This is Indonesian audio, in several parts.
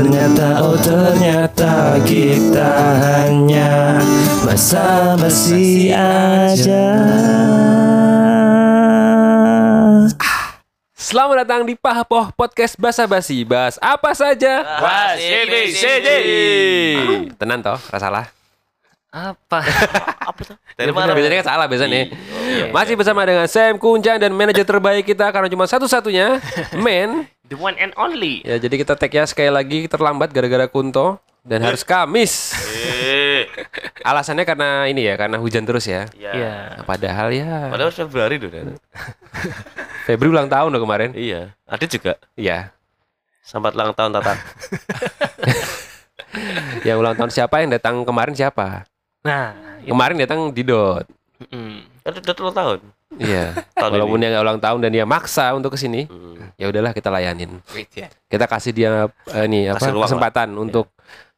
Ternyata oh ternyata Kita hanya Basa-basi aja Selamat datang di Pahapoh Podcast Basa Basi. Bahas apa saja? Bahas ABCD. Tenan toh, rasalah. Apa? Dari mana? Biasanya kan salah biasanya. Masih bersama dengan Sam Kunjang dan manajer terbaik kita karena cuma satu-satunya, Men. The one and only. Ya, jadi kita tag ya sekali lagi terlambat gara-gara Kunto dan harus Kamis. Alasannya karena ini ya, karena hujan terus ya. Iya. Nah, padahal ya Padahal Februari tuh kan. Febri ulang tahun loh kemarin. Iya. Adit juga. Iya. Selamat ulang tahun Tata. Yang ulang tahun siapa yang datang kemarin siapa? Nah, Kemarin datang Didot. mm, Adit udah ulang tahun. Iya. Tahun Walaupun ini. dia nggak ulang tahun dan dia maksa untuk ke sini, Hmm. ya udahlah kita layanin. Kita kasih dia eh, ini apa Kasih kesempatan untuk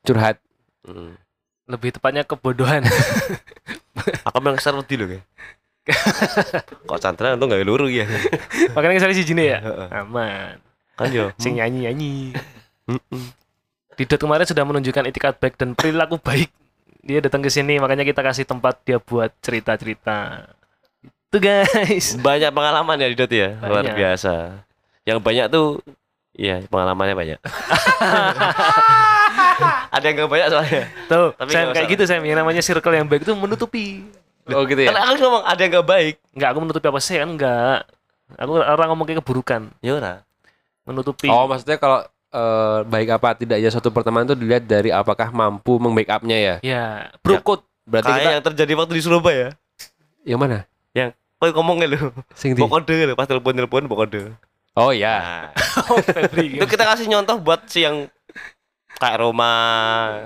curhat. Hmm. lebih tepatnya kebodohan. Aku memang kesal wedi loh kayak. Kok Chandra untung gak luru ya. Makanya ke sana si Jine ya. Aman. Kan yo. Sing nyanyi nyanyi. Didot kemarin sudah menunjukkan etikat baik dan perilaku baik. Dia datang ke sini, makanya kita kasih tempat dia buat cerita-cerita. Itu guys. Banyak pengalaman ya Didot ya. Luar Banyak. biasa. Yang banyak tuh Iya, pengalamannya banyak. Ada yang gak banyak soalnya. Tuh, Tapi Sam kayak gitu Sam. Yang namanya circle yang baik itu menutupi. Oh gitu Kan aku ngomong ada yang gak baik. Enggak, aku menutupi apa sih kan enggak. Aku orang ngomong kayak keburukan, Ya ora. menutupi. Oh maksudnya kalau eh, baik apa tidaknya suatu pertemanan itu dilihat dari apakah mampu meng-backupnya ya. Ya, brokut. Berarti Kayak kita yang terjadi waktu di Surabaya. yang mana? Kau ngomongnya lu. Sing di. Bok kode lu pas telepon-telepon bok kode. Oh ya. Nah, Oh, Febri. itu kita kasih contoh buat si yang kayak Roma,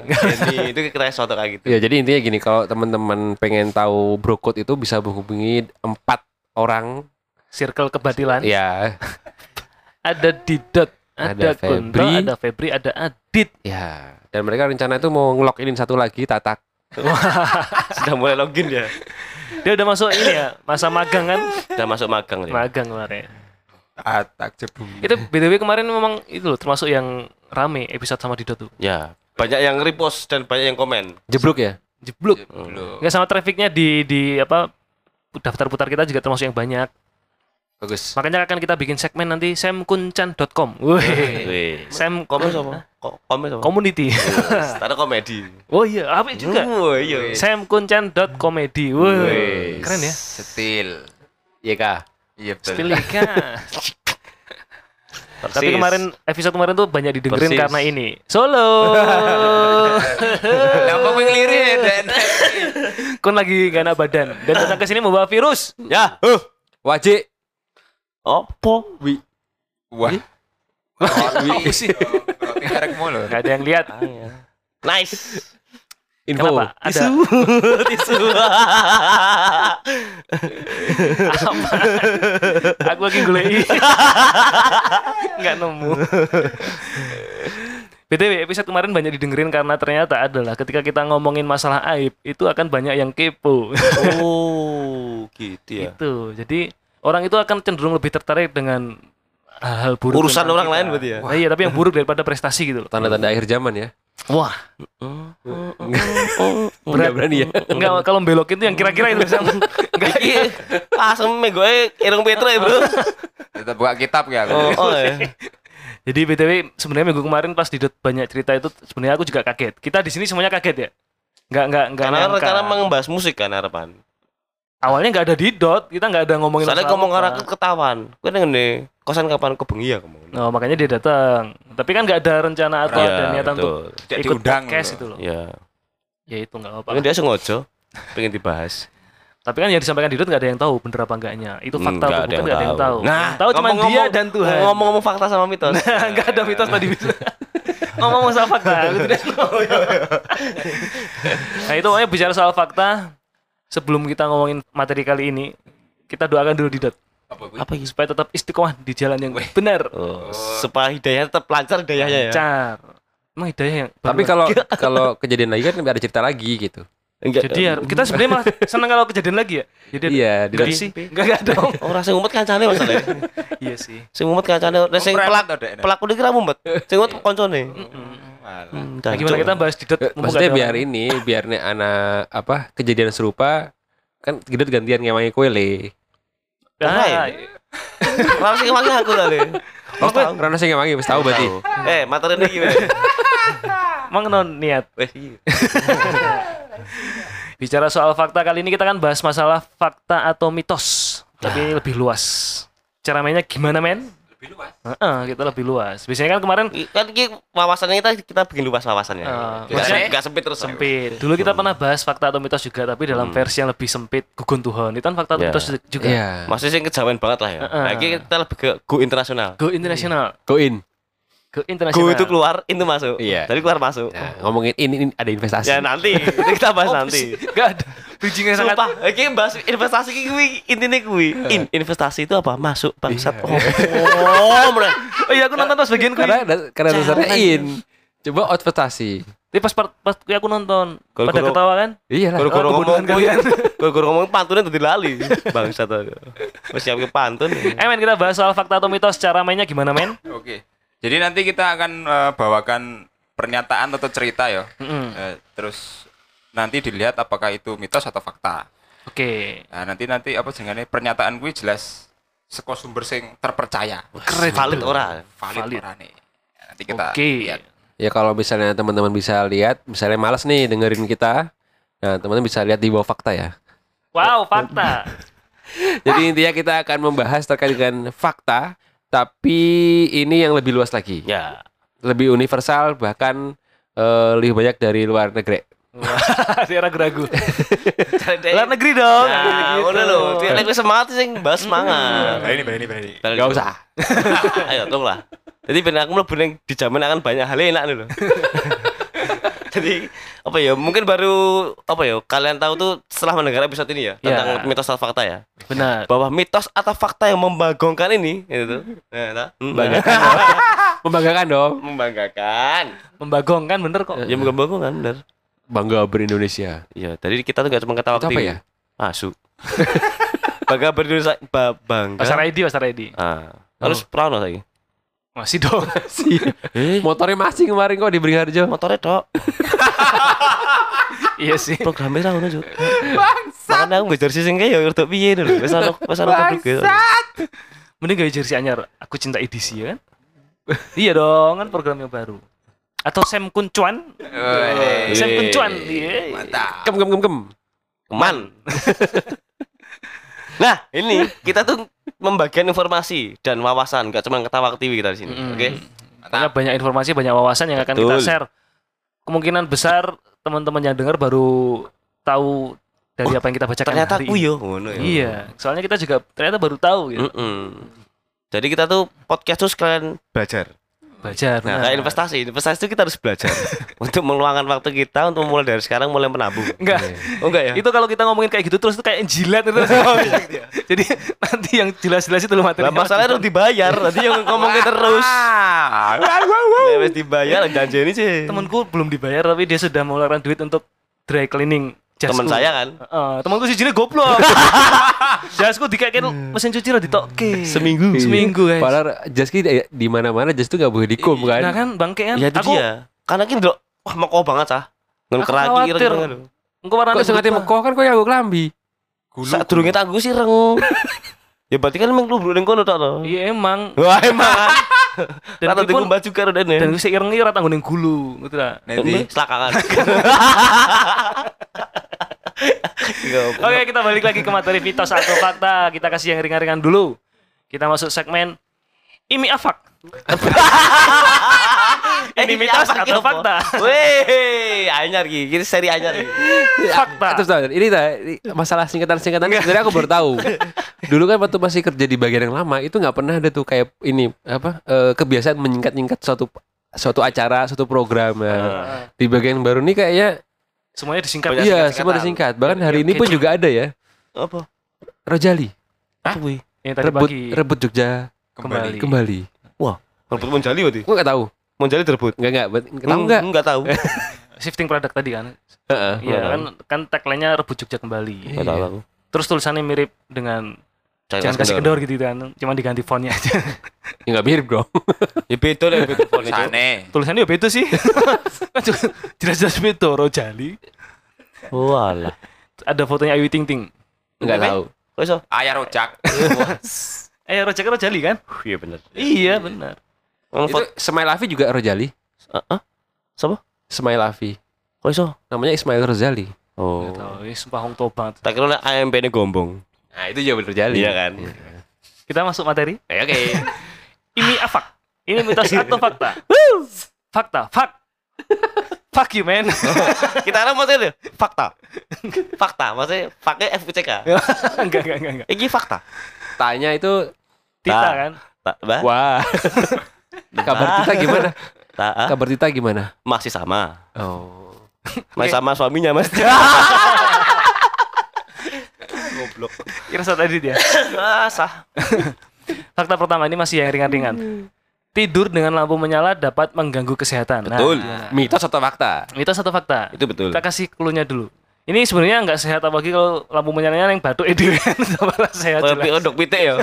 Denny, itu kita kasih contoh kayak gitu. Ya jadi intinya gini kalau teman-teman pengen tahu brokot itu bisa menghubungi empat orang. Circle kebatilan. Ya, Ada Didot, Ada ada, Kunto, Febri. ada Febri, ada Adit. ya. Dan mereka rencana itu mau ngelogin satu lagi Tatak. Sudah mulai login ya. Dia udah masuk ini ya, masa magang kan? Udah masuk magang ya. Magang kemarin. Tatak cebu. Itu BTW kemarin memang itu loh termasuk yang rame episode sama Didot tuh. Ya, banyak yang repost dan banyak yang komen. Jeblok ya? Jeblok. Enggak sama trafficnya di di apa daftar putar kita juga termasuk yang banyak. Bagus. Makanya akan kita bikin segmen nanti samkunchan.com. Wih. Wih. Sam Komen sama? Ko- Komen sama? community. Ada komedi. oh iya, apa juga? Oh iya. samkunchan.comedy. Wih. Wih. Keren ya. Setil. Iya kah? Iya betul. Stilika. Tapi kemarin episode kemarin tuh banyak didengerin Persis. karena ini. Solo. Kenapa mengeliri ya Dan? Kun lagi gak enak badan dan datang ke sini membawa virus. Ya, huh. Wajib. Opo? Wi. Wah. Apa sih? Harek mulu. Gak ada yang lihat. Nice. Info. Kenapa? Ada Tisu. aku lagi golei. Nggak nemu. BTW episode kemarin banyak didengerin karena ternyata adalah ketika kita ngomongin masalah aib itu akan banyak yang kepo. oh, gitu ya. itu. Jadi orang itu akan cenderung lebih tertarik dengan hal-hal buruk Urusan orang kita. lain berarti ya? Nah, iya, tapi yang buruk daripada prestasi gitu loh. Tanda-tanda akhir zaman ya. Wah, Enggak berani ya. enggak kalau belokin tuh yang kira-kira itu sama. Enggak Iki me gue irung Petro ya, Bro. Kita buka kitab ya. Oh, oh ya. Jadi BTW sebenarnya minggu kemarin pas Didot banyak cerita itu sebenarnya aku juga kaget. Kita di sini semuanya kaget ya. Enggak enggak enggak Karena nyangka. rencana membahas musik kan harapan. Awalnya enggak ada Didot, kita enggak ada ngomongin Soalnya ngomong orang ketahuan. Gue dengan nih kosan kapan ke bengi ya kamu. Oh, makanya dia datang. Tapi kan enggak ada rencana atau Iya, ada niatan untuk betul. Tidak ikut diundang podcast loh. itu loh. Ya. Ya itu enggak apa. Mungkin dia sengaja pengen dibahas. Tapi kan yang disampaikan Didot enggak ada yang tahu bener apa enggaknya. Itu fakta atau bukan enggak ada yang tahu. Nah, Yang tahu cuma ngomong-ngomong- dia dan Tuhan. Ngomong-ngomong fakta sama mitos. enggak ada mitos tadi bisa. Ngomong soal fakta. nah itu pokoknya bicara soal fakta. Sebelum kita ngomongin materi kali ini, kita doakan dulu Didot. Apa gue? Apa ini? Supaya tetap istiqomah di jalan yang benar. Oh, supaya hidayah tetap lancar hidayahnya ya. Lancar. Emang hidayah yang Tapi kalau kalau kejadian lagi kan ada cerita lagi gitu. Enggak. jadi ya, kita sebenarnya malah seneng kalau kejadian lagi ya. Jadi Iya, enggak Didot. sih. Enggak enggak dong. Orang sing ngumpet kancane masalahnya. iya sih. Sing ngumpet kancane, sing pelaku iki ra ngumpet. Sing ngumpet koncone. Malah. Hmm, Nah, gimana kita bahas Didot Eh, Maksudnya biar orang. ini, biar nih anak apa kejadian serupa kan Gedut gantian ngewangi kue le. Ah, Ora sing wangi aku lah le. Oh, Rana sing ngewangi wis tahu berarti. Eh, materi iki wis. emang non niat. Iki. Bicara soal fakta kali ini kita kan bahas masalah fakta atau mitos, tapi ini lebih luas. Cara mainnya gimana men? Lebih luas. kita lebih luas. Biasanya kan kemarin Kan iki wawasannya kita kita bikin luas wawasannya. Enggak maksudnya- enggak sempit terus. sempit. Dulu kita pernah bahas fakta atau mitos juga, tapi dalam versi yang lebih sempit. Gugun Tuhan. Itu kan fakta atau Ya. mitos juga. Iya. Masih sing kejawen banget lah ya. Heeh. Nah, iki kita lebih ke go internasional. Go internasional. Go in. Go Go internasional. itu keluar, itu masuk. Iya. Tadi keluar masuk. Nah, ngomongin ini, ini ada investasi. Ya nanti, itu kita bahas nanti. Gak ada. Bridgingnya sangat Sumpah, iki bahas investasi kuwi intine kuwi. In, investasi itu apa? Masuk bangsat. Oh, oh, bener. Oh iya aku nonton pas bagian gue. karena karena dasarnya in. Coba investasi. Tapi pas part- pas gue aku nonton pada Goro-goro- ketawa kan. Iya lah. Guru-guru Oh, ngomong kalian. Guru-guru ngomong pantunnya tadi lali. Bangsat. Wis siap ke pantun. Eh men kita bahas soal fakta atau mitos. Cara mainnya gimana men? Oke. Jadi nanti kita akan eh, bawakan pernyataan atau cerita ya. Mm-mm. Eh, terus nanti dilihat apakah itu mitos atau fakta. Oke. Nah, nanti nanti apa jenenge pernyataan gue jelas seko sumber sing terpercaya. Keren. Valid ora? Valid, Valid. ora nih. Nah, nanti kita Oke. lihat. Ya kalau misalnya teman-teman bisa lihat, misalnya malas nih dengerin kita, nah teman-teman bisa lihat di bawah fakta ya. Wow fakta. Jadi intinya kita akan membahas terkait dengan fakta, tapi ini yang lebih luas lagi, Ya. lebih universal bahkan eh, lebih banyak dari luar negeri. Dia ragu-ragu. Luar negeri dong. Nah, Gitu. udah lho. Dia lagi semangat sing bahas semangat. Ini, ini, ini. Gak usah. Ayo tunggu lah. Jadi benar aku mlebu ning dijamin akan banyak hal enak nih loh. Jadi apa ya? Mungkin baru apa ya? Kalian tahu tuh setelah mendengar episode ini ya tentang Ya. mitos atau fakta ya. Benar. Bahwa mitos atau fakta yang membagongkan ini itu. Nah, nah, Membanggakan. Membanggakan dong. membanggakan. Membagongkan bener kok. Ya membagongkan bener. Bangga berindonesia. Iya, tadi kita tuh gak cuma ketawa apa ya? Asu. bangga berindonesia ba- bangga. Pasar ID, pasar ID. Ah, harus pernah lagi. Masih dong. Eh, Motornya masih kemarin kok di Beringharjo. motornya dok. iya sih. Programnya ra ngono, Cuk. Makanya aku ngejar sih sing kayak ya rada piye dulu. Wis ana wis ana publik ya. Mending gak jersey anyar. Aku cinta edisi ya kan? iya dong, kan program yang baru. Atau Sam Kuncuan. Sam Kuncuan. Iya. Mantap. Kem kem kem kem. Keman. Nah, ini kita tuh membagikan informasi dan wawasan, gak cuma ketawa TV kita di sini. Mm. Oke? Pokoknya banyak informasi, banyak wawasan yang akan kita share. Kemungkinan besar teman-teman yang dengar baru tahu dari apa yang kita bacakan Ternyata hari aku ini. yo ngono ya. Iya, soalnya kita juga ternyata baru tahu gitu. Mm-mm. Jadi kita tuh podcast tuh sekalian belajar. Belajar. Nah, kayak investasi, investasi itu kita harus belajar untuk meluangkan waktu kita untuk mulai dari sekarang mulai menabung. Enggak. Oh enggak ya? Itu kalau kita ngomongin kayak gitu terus itu kayak jilat itu. Jadi nanti yang jelas-jelas itu loh materi. Lah masalahnya harus dibayar, tadi yang ngomongin terus. Wis dibayar janjeni sih. Temanku belum dibayar tapi dia sudah mengeluarkan duit untuk dry cleaning jasku. Teman saya kan. Heeh, temanku sih jenis goblok. jasku dikakein mesin cuci lah ditokke. Seminggu. Seminggu guys. Padahal Jaski di- di mana-mana Jas tuh gak boleh dikum kan. Nah kan bangke kan. Ya itu aku dia. Karena ki ndelok wah meko banget ah. Ngen Aku keraki khawatir. ireng engko warnane berubah. mekoh kan kok yang gue kelambi. Sak durunge tangguh sih reng. ya berarti kan emang lu ning kono tok to. Iya emang. Wah emang. Dan Rata itu pun dikumbah juga rodene. dan gue seireng ora tanggung ning gulu, gitu lah. Nanti selakangan. Oke, kita balik lagi ke materi mitos atau fakta. Kita kasih yang ringan-ringan dulu. Kita masuk segmen Imi Afak. Ini mitos atau fakta? Weh, anyar ki. Ini seri anyar. Fakta. Terus tahu, ini, ini masalah singkatan-singkatan sebenarnya aku baru tahu. Dulu kan waktu masih kerja di bagian yang lama itu nggak pernah ada tuh kayak ini apa eh, kebiasaan menyingkat-nyingkat suatu suatu acara, suatu program. Ah. Nah, Di bagian baru ini kayaknya Semuanya disingkat. Banyak iya, singkat-singkatan. semua disingkat. Bahkan hari ini pun juga ada ya. Apa? Rojali, Kuwi. Yang tadi rebut pagi rebut Jogja kembali. kembali. Rebut Monjali berarti. Gua nggak tahu. Monjali direbut. Enggak enggak, tahu enggak? Enggak tahu. Shifting product tadi kan. Heeh. Iya kan kan tagline-nya rebut Jogja kembali. Enggak tahu aku. Terus tulisannya mirip dengan jangan kasih kendor gitu kan. Cuma diganti fontnya aja. Ya enggak mirip dong. Ya beda lah beda phone itu. Sane. Tulisannya ya beda sih. Jelas-jelas beda Rojali. Walah. Ada fotonya Ayu Ting Ting. Enggak Oke. tahu. Kok iso? Ayah rojak. Eh Rojak Rojali kan? Iya bener. Iya benar. Itu foto. Ismail Afi juga Rojali. Heeh. Siapa? Ismail Afi. Kok iso? Namanya Ismail Rozali. Oh. Nggak tahu, ini sumpah hong banget. Tak kira AMP ini gombong. Nah, itu juga bener Rojali. Iya kan? Kita masuk materi. Eh, Oke. Ini afak. Ini mitos atau fakta? Fakta. Fak. Fuck you man. Kita kan maksudnya fakta. Fakta, maksudnya pakai FUCK. enggak enggak enggak enggak. Ini fakta. Tanya itu Tita Nah. kan. Tak, bah? wah. Kabar Tita gimana? Tak, ah? Kabar Tita gimana? masih sama. Oh. Masih sama suaminya, Mas. Goblok. Kira saat tadi dia. Ah, sah. Fakta pertama ini masih yang ringan-ringan. Tidur dengan lampu menyala dapat mengganggu kesehatan. Nah, Betul. Mitos atau fakta? itu satu fakta. Itu betul. Kita kasih clue-nya dulu. Ini sebenarnya nggak sehat apalagi kalau lampu menyalanya yang batuk itu kan sehat Tapi odok pitik ya.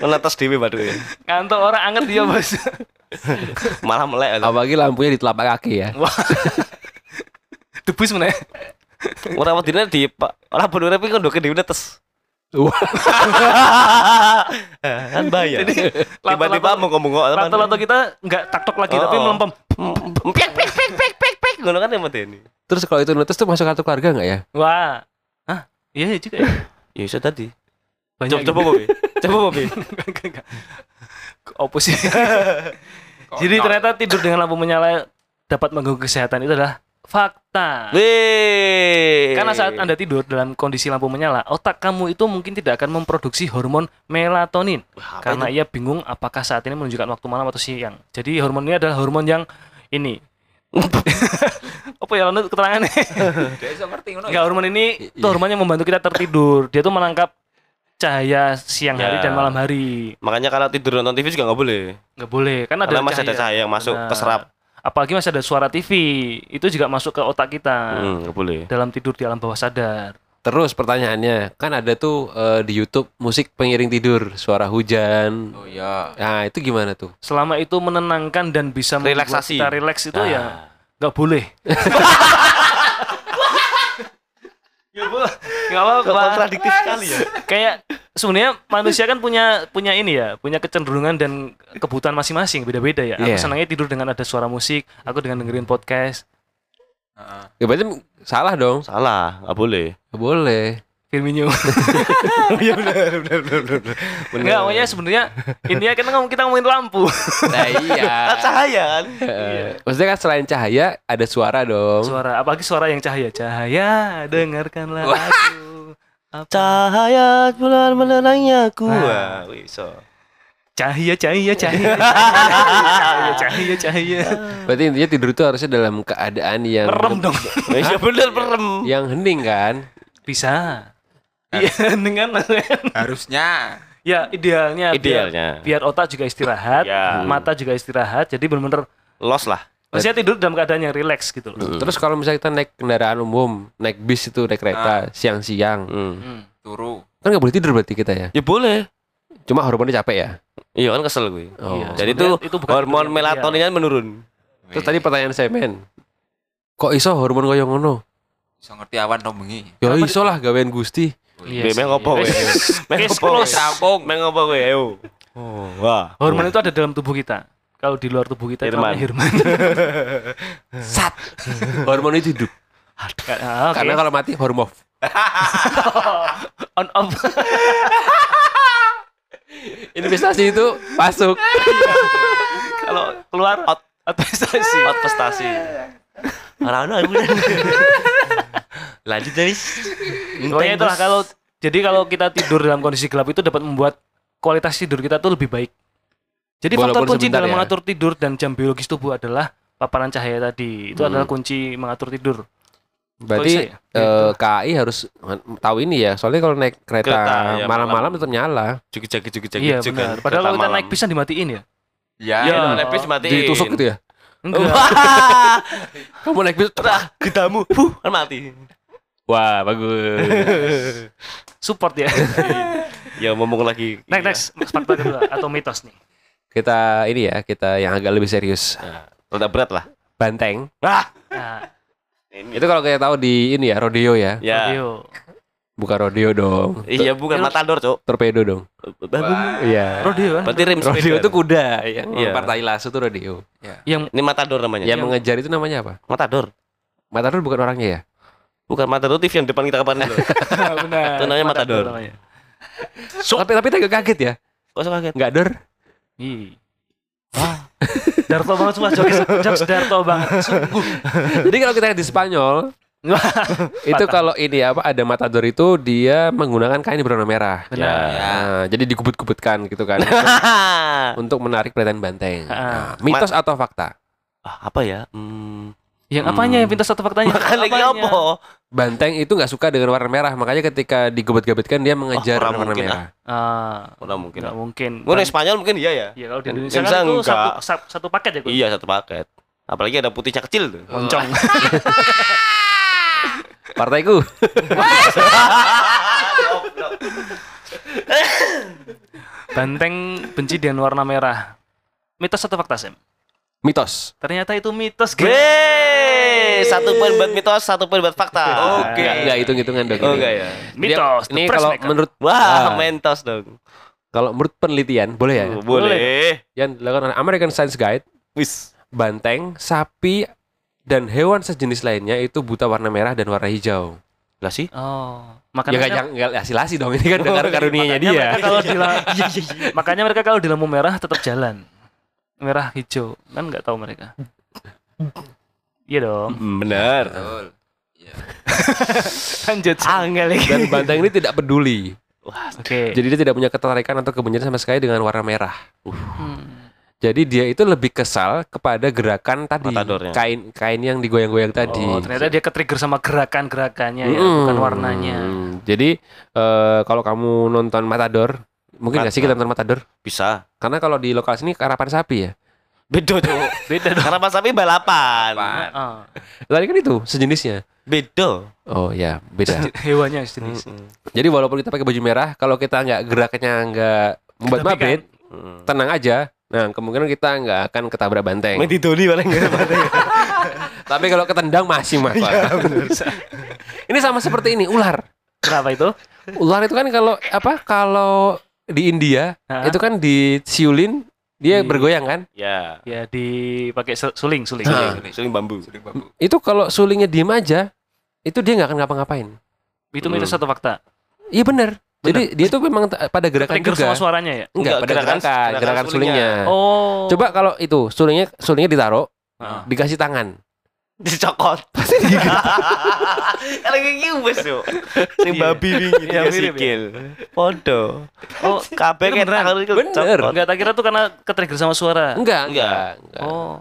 Menetes dewe baduke. ya. Ngantuk orang anget dia bos. Malah melek. Apalagi lampunya di telapak kaki ya. Wah. Debus mana? Ora wedine di Pak. Ora bener tapi kondoke dhewe netes. Kan bahaya. Tiba-tiba mau ngomong kok. Lato-lato kita nggak taktok lagi tapi Oh. melempem. Pek pek pek pek pek pek ngono kan ya medeni. Terus kalau itu netes tuh masuk kartu keluarga nggak ya? Wah. Hah? Iya iya juga ya. Ya iso tadi. Banyak Coba coba Bobi. Coba Bobi. Opus sih. Jadi ternyata tidur dengan lampu menyala dapat mengganggu kesehatan itu adalah fakta. Wih. Karena saat Anda tidur dalam kondisi lampu menyala, otak kamu itu mungkin tidak akan memproduksi hormon melatonin. Apa karena itu? ia bingung apakah saat ini menunjukkan waktu malam atau siang. Jadi hormon ini adalah hormon yang ini. Apa ya Lanut keterangannya? Dia ngerti. Enggak, hormon ini itu hormon yang membantu kita tertidur. Dia tuh menangkap cahaya siang hari Ya. dan malam hari. Makanya kalau tidur nonton TV juga nggak boleh. Nggak boleh, karena ada Karena masih ada cahaya yang masuk Benar. keserap. Apalagi masih ada suara TV, itu juga masuk ke otak kita Hmm, boleh. dalam tidur di alam bawah sadar. Terus pertanyaannya, kan ada tuh eh, di YouTube musik pengiring tidur, suara hujan. Oh iya. Nah, itu gimana tuh? Selama itu menenangkan dan bisa membuat Relaksasi. kita relax itu Nah. ya nggak boleh. Kok apa-apa. kontradiktif sekali ya. Kayak sebenarnya manusia kan punya punya ini ya, punya kecenderungan dan kebutuhan masing-masing beda-beda ya. Aku Iya. senangnya tidur dengan ada suara musik, aku dengan dengerin podcast. Heeh. Ya berarti salah dong. Salah, nggak boleh. Nggak boleh. Firmino. Iya benar benar benar benar. Enggak, pokoknya sebenarnya intinya kan ngomong kita ngomongin lampu. Nah, iya. cahaya kan. Eh, Maksudnya kan selain cahaya ada suara dong. Suara, apalagi suara yang cahaya. Cahaya, dengarkanlah aku. Apa- Cahaya bulan menerangi aku. Nah. Wah, so. Cahaya, cahaya, cahaya. Cahaya, cahaya, cahaya. Berarti intinya tidur itu harusnya dalam keadaan yang Merem dong. Iya benar merem. yang hening kan. Bisa. Iya, dengan Harusnya ya idealnya biar- Idealnya. biar, otak juga istirahat, Ya. mata juga istirahat. Jadi benar-benar Los lah. maksudnya tidur dalam keadaan yang rileks gitu loh. Terus kalau misalnya kita naik kendaraan umum, naik bis itu, naik kereta siang-siang, Hmm. Hmm. turu. kan nggak boleh tidur berarti kita ya. Ya boleh. Cuma hormonnya capek ya. Iya kan kesel gue. Oh. Iya, Jadi itu, itu bukan hormon melatoninnya menurun. Terus tadi pertanyaan saya men, kok iso hormon koyo ngono? Iso ngerti awan to bengi. Ya iso lah gawean Gusti. Iya meng opo kowe? Meng opo? close. Rampung. Meng opo kowe? Ayo. Oh, wah. Hormon itu ada dalam tubuh kita. Kalau di luar tubuh kita itu Hirman. namanya Hirman. Sat. hormon itu hidup. Ah, oke. Karena kalau mati hormon. on off. Investasi itu masuk. Kalau keluar out investasi. Investasi. Ora ono aku. Lanjut guys. Pokoknya itulah kalau jadi kalau kita tidur dalam kondisi gelap itu dapat membuat kualitas tidur kita tuh lebih baik. Jadi Walaupun faktor kunci dalam ya. mengatur tidur dan jam biologis tubuh adalah paparan cahaya tadi. Itu Hmm. adalah kunci mengatur tidur. Berarti ya? eh, KAI harus tahu ini ya. Soalnya kalau naik kereta, ya, malam-malam malam. tetap nyala. Jagi-jagi jagi-jagi Iya benar. Padahal kalau kita malam. naik bis dimatiin ya. Ya, Ya, Ya. naik bis matiin. Ditusuk gitu ya. Enggak. Wah, Kamu naik bis. Wah, gedamu. Huh, kan mati. Wah, bagus. Support ya. Ya ngomong lagi. next next fakta kedua atau mitos nih. kita ini ya, kita yang agak lebih serius. Nah, rada berat lah. Banteng. Ah, Nah, ini. Itu kalau kita tahu di ini ya, rodeo ya. Ya. Rodeo. Bukan rodeo dong. Iya, bukan matador, Cok. Torpedo dong. Iya. Rodeo kan? Berarti rem Rodeo itu kuda yang Iya. partai lasso itu rodeo. Yang Ini matador namanya. Yang mengejar itu namanya apa? Matador. Matador bukan orangnya ya? Bukan matador TV yang depan kita kemarin itu. benar. Itu namanya matador. namanya. Tapi tapi agak kaget ya. Kok saya kaget? Enggak dor. Ih. Wah. Darto banget semua jokes, jokes Darto banget. Sungguh. Jadi kalau kita lihat di Spanyol itu kalau ini apa ada matador itu dia menggunakan kain berwarna merah. Benar. Nah, jadi dikubut-kubutkan gitu kan untuk menarik perhatian banteng. Nah, Ah. mitos atau fakta? Ah, apa ya? Hmm. Yang apanya yang pintas satu faktanya? Makan lagi Apanya? apa? Banteng itu nggak suka dengan warna merah, makanya ketika digubet-gubetkan dia mengejar kurang warna mungkin merah. Ah, Kurang mungkin. enggak mungkin. Di Spanyol mungkin iya ya. Iya, kalau di Yang Indonesia kan itu satu, sa- satu paket ya? Iya satu paket. Apalagi ada putihnya kecil tuh. Moncong. Partaiku. Banteng benci dengan warna merah. Mitos atau fakta, Sam? Mitos. Ternyata itu mitos, guys. Satu poin buat mitos, satu poin buat fakta. Oke. Enggak, enggak hitung-hitungan dong. Oh enggak ya. Mitos. Dia- Ini kalau Pressmaker. menurut Wah, Ah. mentos dong. kalau menurut penelitian boleh ya? Oh, boleh. Yang dilakukan oleh American Science Guide, Wis. banteng, sapi dan hewan sejenis lainnya itu buta warna merah dan warna hijau. Lah sih. Oh, Ya makanya enggak jangan enggak asilasi dong ini kan dengan karunianya makanya dia. mereka kalau di la- makanya mereka kalau di lampu merah tetap jalan. Merah hijau kan nggak tahu mereka. Iya dong. Benar. Lanjut. Sam. Angel Dan banteng ini tidak peduli. Oke. Jadi dia tidak punya ketertarikan atau kebencian sama sekali dengan warna merah. Hmm. Jadi dia itu lebih kesal kepada gerakan tadi, Matadornya. kain kain yang digoyang-goyang tadi. Oh, ternyata dia ke-trigger sama gerakan-gerakannya ya, Mm. bukan warnanya. Jadi eh, kalau kamu nonton Matador, mungkin nggak sih kita Mata. nonton Matador? Bisa. Karena kalau di lokal sini karapan sapi ya. Beda tuh. Beda dong. Pas sapi balapan. Heeh. Tadi kan itu sejenisnya. Beda. Oh ya beda. Hewannya sejenis. Jadi walaupun kita pakai baju merah, kalau kita nggak geraknya nggak membuat Tapi kan- mabit, Hmm. tenang aja. Nah kemungkinan kita nggak akan ketabrak banteng. Main di Doni paling enggak Tapi kalau ketendang masih mah. ini sama seperti ini ular. Kenapa itu? Ular itu kan kalau apa? Kalau di India Hah? itu kan disiulin dia Di- bergoyang kan? Ya. Ya dipakai su- suling, suling. Nah. Suling bambu. Itu kalau sulingnya diem aja, itu dia nggak akan ngapa-ngapain. Itu mitos Hmm. atau fakta? Iya benar. Jadi dia tuh memang pada gerakan Trigger juga. sama suaranya ya? Enggak, Enggak, pada gerakan- gerakan, gerakan, gerakan sulingnya. sulingnya. Oh. Coba kalau itu sulingnya sulingnya ditaruh, Heeh. dikasih tangan. Dicokot. Kalau kayak gitu wes yo. Sing Iya. babi wingi Iya, ya. sikil. Podo. Oh, Kabeh itu kan itu Bener. enggak tak kira tuh karena ke-trigger sama suara. Enggak, Enggak. Oh.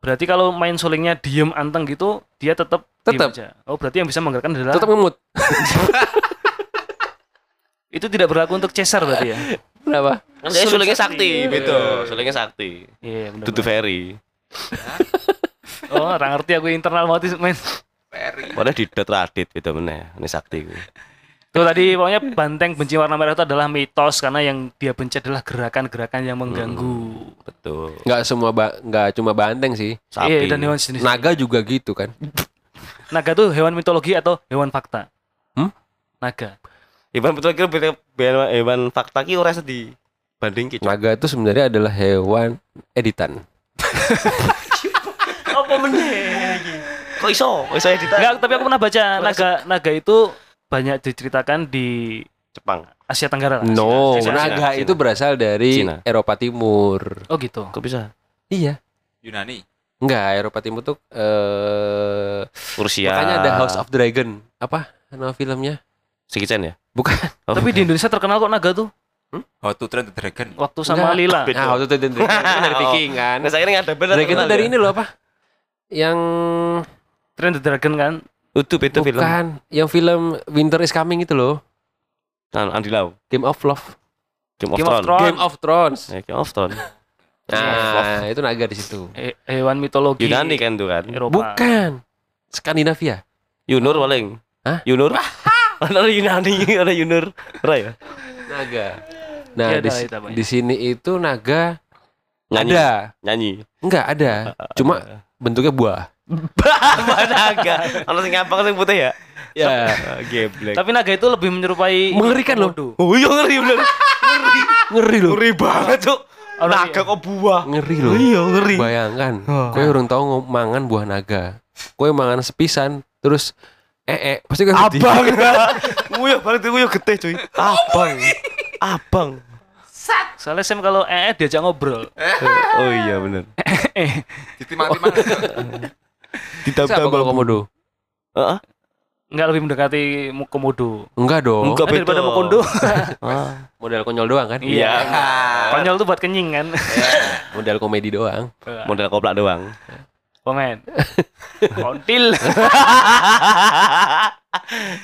Berarti kalau main sulingnya diem anteng gitu, dia tetap Tetep. aja. Oh, berarti yang bisa menggerakkan adalah Tetap ngemut. itu tidak berlaku untuk Cesar berarti ya. Kenapa? Dia sulingnya sakti. sakti, betul. Sulingnya sakti. Iya, benar. Tutu Ferry. Oh, orang ngerti aku internal motif main. Padahal di dot radit gitu meneh. Ini sakti gue. Tuh tadi pokoknya banteng benci warna merah itu adalah mitos karena yang dia benci adalah gerakan-gerakan yang mengganggu. Betul. Enggak semua ba enggak cuma banteng sih. Sapi. Iya, dan hewan jenis. Naga juga gitu kan. Naga tuh hewan mitologi atau hewan fakta? Hmm? Naga. Iban betul kira betul hewan hewan fakta ki ora sedih. Banding ki. Naga itu sebenarnya adalah hewan editan. Apa meneh iki? Kok iso? Kok iso editan? Enggak, tapi aku pernah baca naga naga itu banyak diceritakan di Jepang. Asia Tenggara lah. No, Cina, naga Cina. itu berasal dari Cina. Eropa Timur. Oh gitu. Kok bisa? Iya. Yunani. Enggak, Eropa Timur tuh eh Rusia. makanya ada House of Dragon. Apa nama filmnya? Sikicen ya? Bukan. Oh. Tapi di Indonesia terkenal kok naga tuh. How to Train the Dragon. Waktu sama Enggak. Lila. Nah, waktu itu itu dari Viking kan. Nah, saya ini ada bener. Dragon itu dari ini loh apa? Yang Train the Dragon kan. Itu beda film. bukan, yang film Winter is Coming itu loh. Nah, Andi Lau. Game of Love. Game of Game of Thrones. Thrones. Game of Thrones. Ya, Game of Thrones. Nah, itu naga di situ. He- hewan mitologi. Yunani kan tuh kan. Eropa. Bukan. Skandinavia. Yunur paling. Hah? Yunur? Ada Yunani, ada Yunur. Ora ya? Naga. Nah, Iya, di, ya? di sini itu naga Nyanyi. ada. Nyanyi. Enggak ada. Cuma bentuknya buah. Bah, naga. Ono sing ngapang sing putih ya? Ya. Ah, Geblek. Tapi naga itu lebih menyerupai Mengerikan loh. Oh iya ngeri bener. Ngeri loh. Ngeri banget, Cuk. Oh, Naga iya. kok buah. Ngeri loh. Iya, ngeri. Bayangkan, kowe urung tau mangan buah naga. Kowe mangan sepisan terus eh eh pasti kowe. Abang. Nguyuh balik nguyuh getih, cuy. Abang. Abang. Soalnya Sam kalau ee diajak ngobrol. Oh iya bener. Ditimang-timang. Kalau komodo? Heeh. Enggak lebih mendekati komodo. Enggak dong. Enggak. Kan daripada kondo. Ah. Model konyol doang kan? Iya. Konyol tuh buat kenying kan. Model komedi doang. Model koplak doang. Komen. Kontil.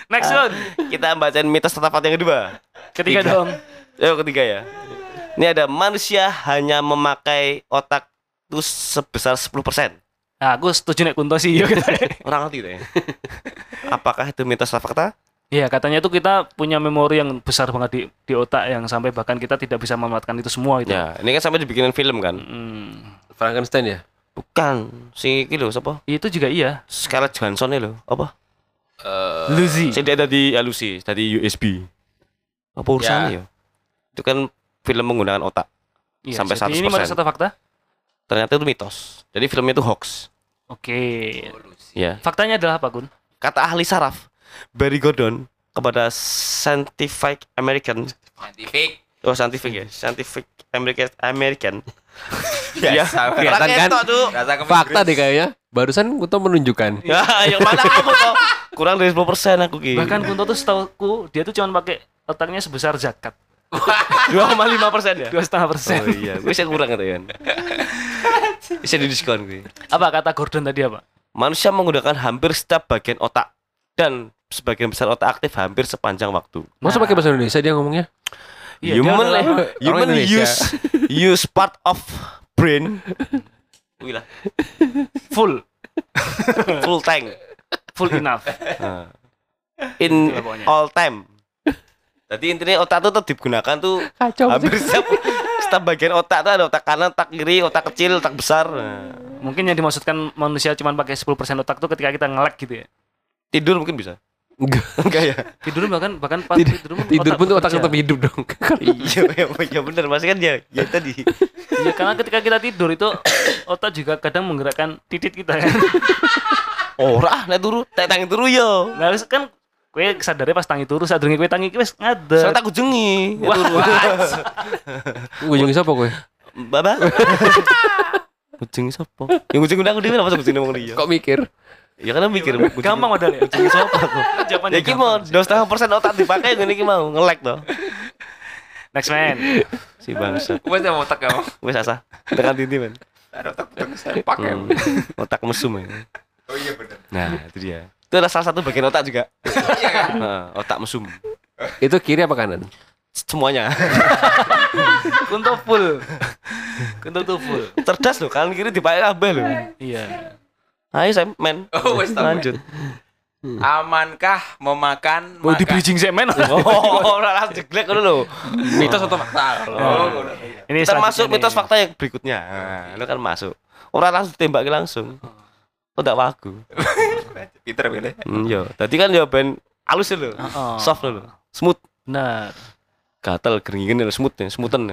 Next one. Kita bacain mitos tetepat yang kedua. Ketiga Tiga. dong. Yang ketiga ya. Ini ada manusia hanya memakai otak itu sebesar 10%. Nah, aku setuju nek Kunto sih. Iya, Orang ngerti itu ya. Apakah itu mitos atau fakta? Iya, katanya tuh kita punya memori yang besar banget di, di otak yang sampai bahkan kita tidak bisa memanfaatkan itu semua gitu. Ya, ini kan sampai dibikinin film kan. Hmm. Frankenstein ya? Bukan. Si iki lho siapa? Itu juga iya. Scarlett Johansson ya lho. Apa? Lucy. Si dia tadi alusi, tadi USB. Apa urusannya ya? Itu kan film menggunakan otak. Iya, sampai jadi Ini 100%. mitos atau fakta? Ternyata itu mitos. Jadi filmnya itu hoax. Oke. Ya. Faktanya adalah apa, Kun? Kata ahli saraf Barry Gordon kepada Scientific American Scientific. Oh scientific ya, scientific American American. Biasa. kelihatan kan? Fakta deh kayaknya. Barusan Kuto menunjukkan. Ya, yang mana kamu toh? Kurang dari 10% aku ki. Bahkan Kunto tuh setahuku dia tuh cuma pakai otaknya sebesar zakat. 2,5 persen ya. Dua setengah persen. Oh iya, gue sih kurang gitu kan. Bisa di diskon gue. Apa kata Gordon tadi apa? Manusia menggunakan hampir setiap bagian otak dan sebagian besar otak aktif hampir sepanjang waktu. Masa pakai bahasa Indonesia dia ngomongnya? Iya, dia human orang human use use part of brain. Wih lah, full, full tank. full enough. Nah. In all time. Jadi intinya otak tuh tetap digunakan tuh Kacau hampir setiap, setiap bagian otak tuh ada otak kanan, otak kiri, otak kecil, otak besar. Nah, Mungkin yang dimaksudkan manusia cuma pakai 10% otak tuh ketika kita ngelek gitu ya. tidur mungkin bisa. Enggak. Enggak ya? Tidur bahkan bahkan pas Tidur, tidur, pun tidur pun tuh otak tetap hidup dong. iya, iya, iya benar. Masih kan ya, ya tadi. Iya, karena ketika kita tidur itu otak juga kadang menggerakkan titit kita kan. Ora, nek turu, tek tangi turu yo. Nah, kan kowe sadarnya pas tangi turu, sadurunge kowe tangi wis Saya ngadeg. takut jengi. Wah, Ujungnya siapa kowe? Baba. Kucing sapa? Yang kucing udah aku dhewe apa kucing ngomong dia? Kok mikir? Ya kan mikir gampang padahal ya. kucing sapa kok. Jawabannya Ya mau dua setengah persen otak dipakai ngene iki mau ngelek toh. Next man. Si bangsa. Wes mau otak kamu. Wis asa. Tekan tinti men. Ada otak otak saya pakai. Hmm. Otak mesum ya. Oh iya benar. Nah, itu dia. Itu adalah salah satu bagian otak juga. Iya kan? Heeh, otak mesum. Itu kiri apa kanan? Semuanya. Kunto full. Kunto tuh full. Cerdas loh, kanan kiri dipakai kabeh loh. Iya. Ayo saya men. Oh. Lanjut. Amankah memakan Mau di bridging sih men. Oh, ora langsung jeglek ngono lho. Mitos atau fakta? Oh, Ini Termasuk mitos fakta yang berikutnya. Nah, itu kan masuk. Orang langsung tembak langsung. Oh, enggak wagu. Peter pilih. Hmm, yo. Tadi kan jawaban halus lho. Soft lho. Smooth. Benar. Gatel geringin lho, smooth ya, smoothen.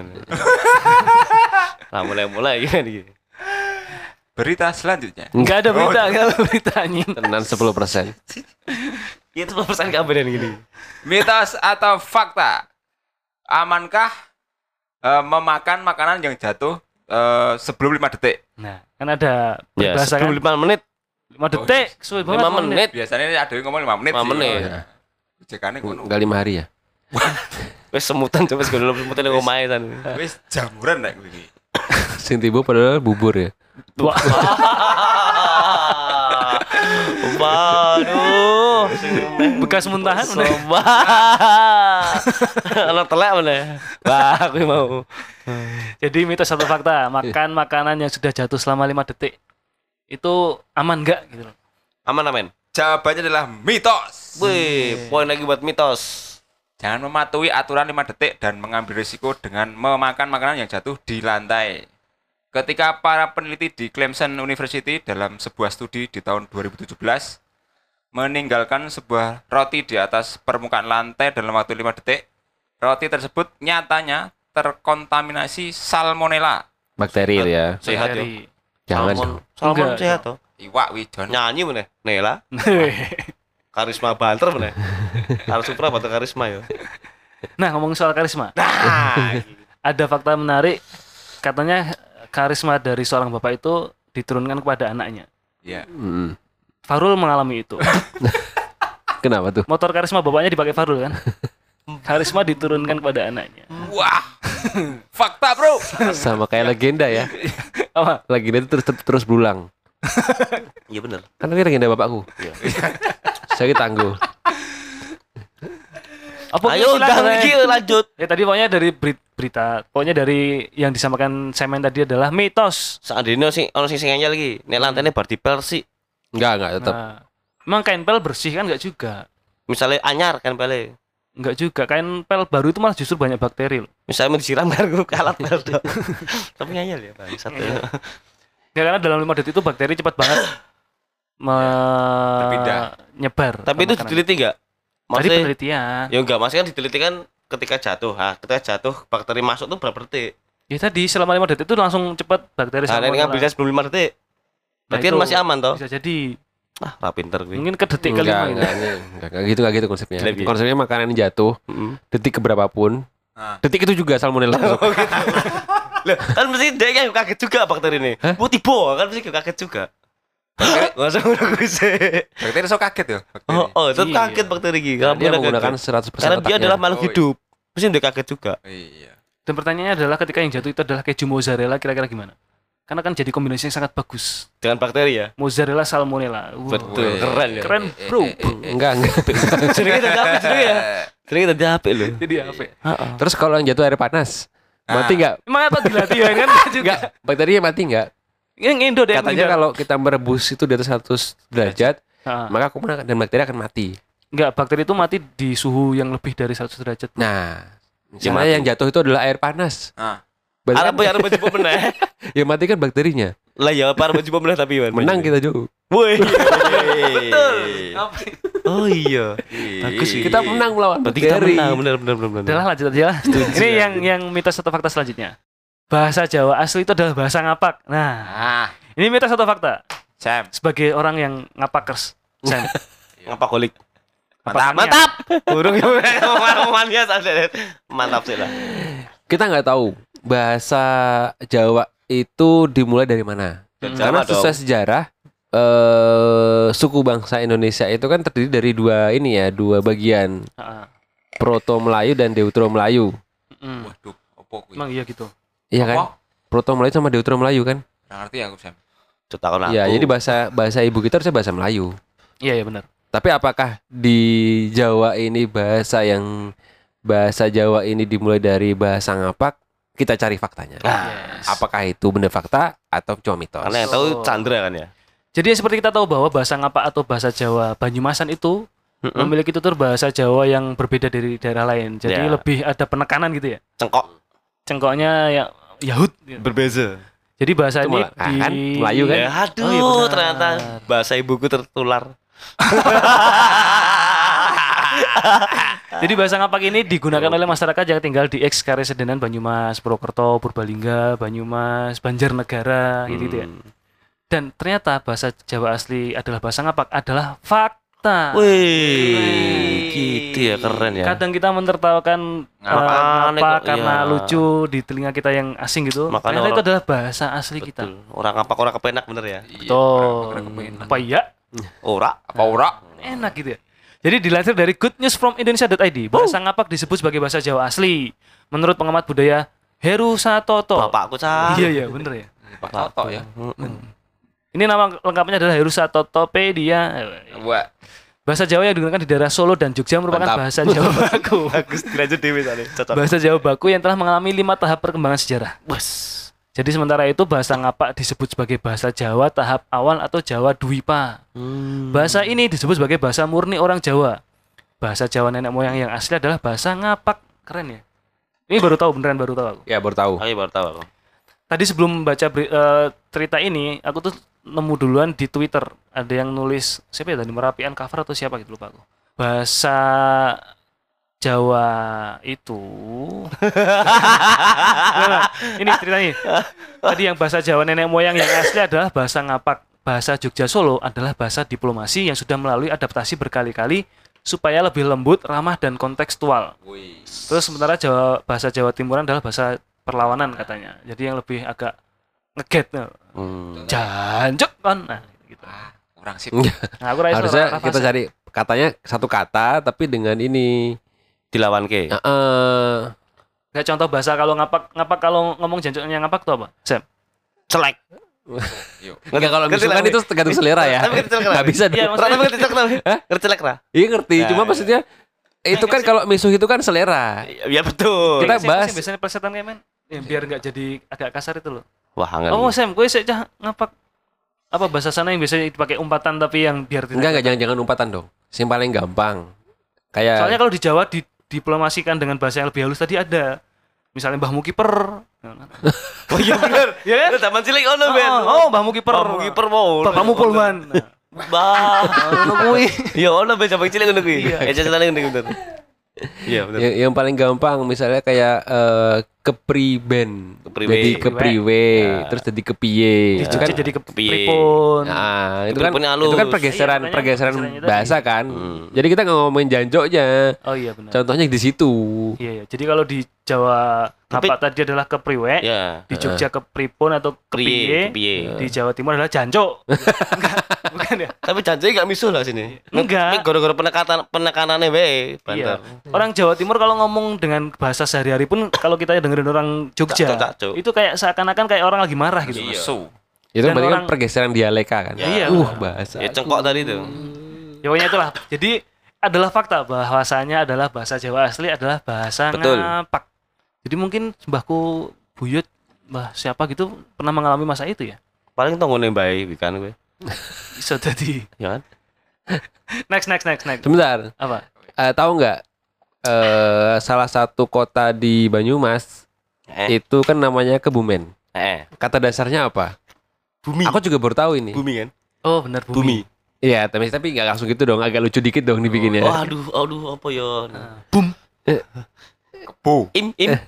Nah, mulai-mulai kan iki. Berita selanjutnya. Enggak ada berita, Oh, enggak ada berita anjing. Tenan 10%. Itu pesan kabar gini. Mitos atau fakta? Amankah eh, memakan makanan yang jatuh eh, sebelum 5 detik? Nah, kan ada Ya, kan. sebelum 5 menit. 5 detik, suwe banget. 5 lima menit. Biasanya ada yang ngomong 5 menit. 5 sih. menit. Oh, iya. Cekannya ngono. Enggak lima hari ya? Wes semutan coba segala semutan yang omahe san. Wis jamuran nek kowe iki. Sing tiba padahal bubur ya. Wah, Waduh. bekas muntahan udah. Sombah. Ana telek mana? Wah, aku mau. Jadi mitos satu fakta, makan makanan yang sudah jatuh selama lima detik itu aman nggak gitu loh. Aman aman. Jawabannya adalah mitos. Wih, poin lagi buat mitos. Jangan mematuhi aturan 5 detik dan mengambil risiko dengan memakan makanan yang jatuh di lantai. Ketika para peneliti di Clemson University dalam sebuah studi di tahun 2017 meninggalkan sebuah roti di atas permukaan lantai dalam waktu 5 detik, roti tersebut nyatanya terkontaminasi salmonella. Bakteri ya. Sehat ya. Jangan. Salmon, salmon Enggak. sehat toh. Iwak widon. Nyanyi mana? Nela. Karisma banter mana? Harus supra atau karisma ya. nah ngomong soal karisma, Nah, ada fakta menarik katanya karisma dari seorang bapak itu diturunkan kepada anaknya. Ya. Mm. Farul mengalami itu. Kenapa tuh? Motor karisma bapaknya dipakai Farul kan? Karisma diturunkan kepada anaknya. Wah. Fakta, Bro. Sama kayak legenda ya. Apa? Legenda itu terus terus berulang. iya bener. Kan ini legenda bapakku. Saya tangguh. Apa Ayo udah lagi lanjut. Ya tadi pokoknya dari beri- berita, pokoknya dari yang disamakan semen tadi adalah mitos. Seandainya sing ono sing sing anyar lagi. Nek lantainya bar dipel sih. Enggak, enggak tetap. Nah, emang kain pel bersih kan nggak juga? Misalnya anyar kan pele. Nggak juga. Kain pel baru itu malah justru banyak bakteri loh. Misalnya mau disiram kan gue kalat pel. Tapi anyar ya, Bang. Satu. Ya karena dalam lima detik itu bakteri cepat banget berpindah. menyebar. Tapi itu diteliti enggak? Tadi Maksudnya penelitian. ya enggak, maksudnya kan diteliti kan ketika jatuh. Ah, ketika jatuh bakteri masuk tuh berapa detik? Ya tadi selama lima detik itu langsung cepat bakteri Nah, ini salmonella. ngambilnya sebelum 5 detik. Nah, Berarti kan itu masih aman toh? Bisa jadi. Ah, ra pinter gue. Mungkin ke detik kelima gitu. enggak, enggak, enggak, enggak gitu, enggak gitu konsepnya. Lebih. Konsepnya makanan jatuh, Heeh. detik keberapapun, Nah. detik itu juga salmonella masuk. Lah, kan mesti dia yang kaget juga bakteri ini. Hah? Bu tiba kan mesti kaget juga. Enggak usah gue. Bakteri so kaget ya. bakteri. Oh, oh, tetap Iya. kaget bakteri. Karena Kamu dia menggunakan kaget. 100% Karena dia adalah makhluk Oh, iya. hidup. Mesti udah kaget juga. Iya. Dan pertanyaannya adalah ketika yang jatuh itu adalah keju mozzarella kira-kira gimana? Karena kan jadi kombinasi yang sangat bagus. Dengan bakteri ya. Mozzarella salmonella. Wow. Betul, keren ya. Keren, bro. Enggak, enggak. Jenenge tadi apa jenenge ya? Jenenge tadi apa lho? Jadi apa? ya? Terus kalau yang jatuh air panas, Ah. mati enggak? Emang apa dilatih kan? Nggak juga. Enggak, bakterinya mati enggak? Yang Indo deh. Katanya kalau kita merebus itu di atas 100 derajat, Ah. maka kuman dan bakteri akan mati. Enggak, bakteri itu mati di suhu yang lebih dari 100 derajat. Nah, Ya, misalnya yang jatuh itu adalah air panas. Ah. Arep kan ya arep baju meneh. yang mati kan bakterinya. Lah ya apa arep baju meneh tapi Wan. Menang kita jauh. Woi. Betul. Oh iya. Bagus sih. Kita menang melawan Berarti kita bakteri. menang benar benar benar. benar. Udahlah lanjut aja lah. Ini yang yang mitos atau fakta selanjutnya. Bahasa Jawa asli itu adalah bahasa ngapak. Nah, Ah, ini mitos atau fakta? Sam. Sebagai orang yang ngapakers. Sam. Ngapa kolik? Mantap. Mantap. Burung yang Mantap sih lah. Kita nggak tahu bahasa Jawa itu dimulai dari mana. Hmm. Karena Sama dong. sesuai sejarah eh suku bangsa Indonesia itu kan terdiri dari dua ini ya, dua bagian, Proto Melayu dan Deutero Melayu. mm. Waduh, opo kuwi? Emang iya gitu. Iya kan? Apa? Proto Melayu sama Deutero Melayu kan? Nggak ngerti aku, Sam. Cetakon aku. Iya, jadi bahasa bahasa ibu kita harusnya bahasa Melayu. Iya, iya benar. Tapi apakah di Jawa ini bahasa yang bahasa Jawa ini dimulai dari bahasa ngapak? Kita cari faktanya. Yes. Apakah itu benar fakta atau cuma mitos? Karena yang tahu Chandra kan ya. Jadi seperti kita tahu bahwa bahasa ngapak atau bahasa Jawa Banyumasan itu Mm-mm. memiliki tutur bahasa Jawa yang berbeda dari daerah lain. Jadi Ya. lebih ada penekanan gitu ya. Cengkok Cengkoknya ya Yahud. gitu. berbeza. Jadi bahasa Itu ini malah- ah, di kan? Melayu kan? Ya, aduh, Oh, iya benar. ternyata bahasa ibuku tertular. Jadi bahasa ngapak ini digunakan oleh masyarakat yang tinggal di ex Karesidenan Banyumas, Purwokerto, Purbalingga, Banyumas, Banjarnegara gitu, ya. Hmm. Dan ternyata bahasa Jawa asli adalah bahasa ngapak adalah fakta. Wih, gitu ya keren ya. Kadang kita menertawakan Ngapak. eh, ngapa kok, karena iya. lucu di telinga kita yang asing gitu. Makanya ternyata itu orang- adalah bahasa asli kita. Betul. Orang apa orang kepenak bener ya? Betul. Iya, Apa iya? Ora. Apa ora? Enak gitu ya. Jadi dilansir dari goodnewsfromindonesia.id, bahasa ngapak disebut sebagai bahasa Jawa asli. Menurut pengamat budaya Heru Satoto. Bapakku cah. Iya iya bener ya. Pak Toto ya. Ini nama lengkapnya adalah Heru Satotopedia. Wah, Bahasa Jawa yang digunakan di daerah Solo dan Jogja merupakan Mantap. bahasa Jawa baku. Bagus dilanjut. Cocok. bahasa Jawa baku yang telah mengalami lima tahap perkembangan sejarah. Bos. Jadi sementara itu bahasa ngapak disebut sebagai bahasa Jawa tahap awal atau Jawa Dwipa. Bahasa ini disebut sebagai bahasa murni orang Jawa. Bahasa Jawa nenek moyang yang asli adalah bahasa ngapak. Keren ya? Ini baru tahu beneran baru tahu aku. Ya baru tahu. Aku baru tahu aku. Tadi sebelum baca beri- eh, cerita ini, aku tuh nemu duluan di Twitter ada yang nulis siapa ya tadi Merapian cover atau siapa gitu lupa aku. Bahasa Jawa itu Nah, ini ceritanya. Tadi yang bahasa Jawa nenek moyang yang asli adalah bahasa ngapak. Bahasa Jogja Solo adalah bahasa diplomasi yang sudah melalui adaptasi berkali-kali supaya lebih lembut, ramah dan kontekstual. Terus sementara Jawa bahasa Jawa Timuran adalah bahasa perlawanan katanya. Jadi yang lebih agak ngeget. nah. Hmm. Jancuk kan. Nah, gitu. kurang sip. Nah, aku rasa Harusnya kita cari katanya satu kata tapi dengan ini. Dilawan ke. Heeh. Kayak contoh bahasa kalau ngapak ngapak kalau ngomong jancuknya ngapak tuh apa? Sam. Celek. Enggak kalau Ngerti misalkan itu tergantung selera ya. Tapi ngerti celek lah. Enggak bisa Iya, dong. maksudnya- Rana ngerti celek lah. Ngerti celek lah. Iya ngerti, cuma ya. maksudnya itu kan kalau misuh itu kan selera. Ya betul. Kita bahas- biasanya plesetan kayak men. Ya, biar nggak jadi agak kasar itu loh. Wah, hangat. Oh, Sam, gue sih cah ngapak apa bahasa sana yang biasanya dipakai umpatan tapi yang biar tidak Enggak enggak jangan jangan umpatan dong. Yang paling gampang. Kayak Soalnya kalau di Jawa didiplomasikan dengan bahasa yang lebih halus tadi ada. Misalnya Mbah Mukiper. Oh iya bener. Ya kan? Itu zaman cilik ono ben. Oh, Mbah Mukiper. Mbah Mukiper mau. Bapakmu Polwan. Bah. Ono kuwi. Iya ono ben zaman cilik ngono kuwi. Iya. Ya ceritane ngono bener. Iya bener. yang, yang paling gampang misalnya kayak eh, kepriben. Kepriwe. Jadi kepriwe, terus jadi kepiye. Di Jogja kan jadi ke kepiye. pripun. Nah, itu kan itu kan pergeseran Iya, pergeseran bahasa kan. Hmm. Jadi kita nggak ngomongin jancoknya. Oh iya benar. Contohnya di situ. Iya, iya. Jadi kalau di Jawa Tapi- ngapak tadi adalah kepriwe, Ya. di Jogja kepripun atau kepiye, kepiye. di Jawa Timur adalah. Enggak, bukan ya? Tapi janji gak misuh lah sini. Enggak. Gara-gara penekanan penekanannya wae. Iya. Banter. Orang Jawa Timur kalau ngomong dengan bahasa sehari-hari pun kalau kita dengerin orang Jogja, Cakcuk, cakcuk. itu kayak seakan-akan kayak orang lagi marah gitu. Iya. Itu Dan berarti kan orang- pergeseran dialeka kan. Iya, Uh, benar. bahasa. Ya cengkok tadi tuh. Ya pokoknya itulah. Jadi adalah fakta bahwasanya adalah bahasa Jawa asli adalah bahasa Betul. ngapak. Jadi mungkin mbahku buyut mbah siapa gitu pernah mengalami masa itu ya. Paling tonggone bae kan gue. Bisa jadi. Ya kan? Next next next next. Sebentar. Apa? Eh, tahu nggak eh salah satu kota di Banyumas Eh. itu kan namanya Kebumen. Eh. Kata dasarnya apa? Bumi. Aku juga baru tahu ini. Bumi kan? Oh benar bumi. Bumi. Iya, tapi tapi nggak langsung gitu dong, agak lucu dikit dong dibikinnya. Oh, aduh, aduh apa ya? Boom. Bu. Im im.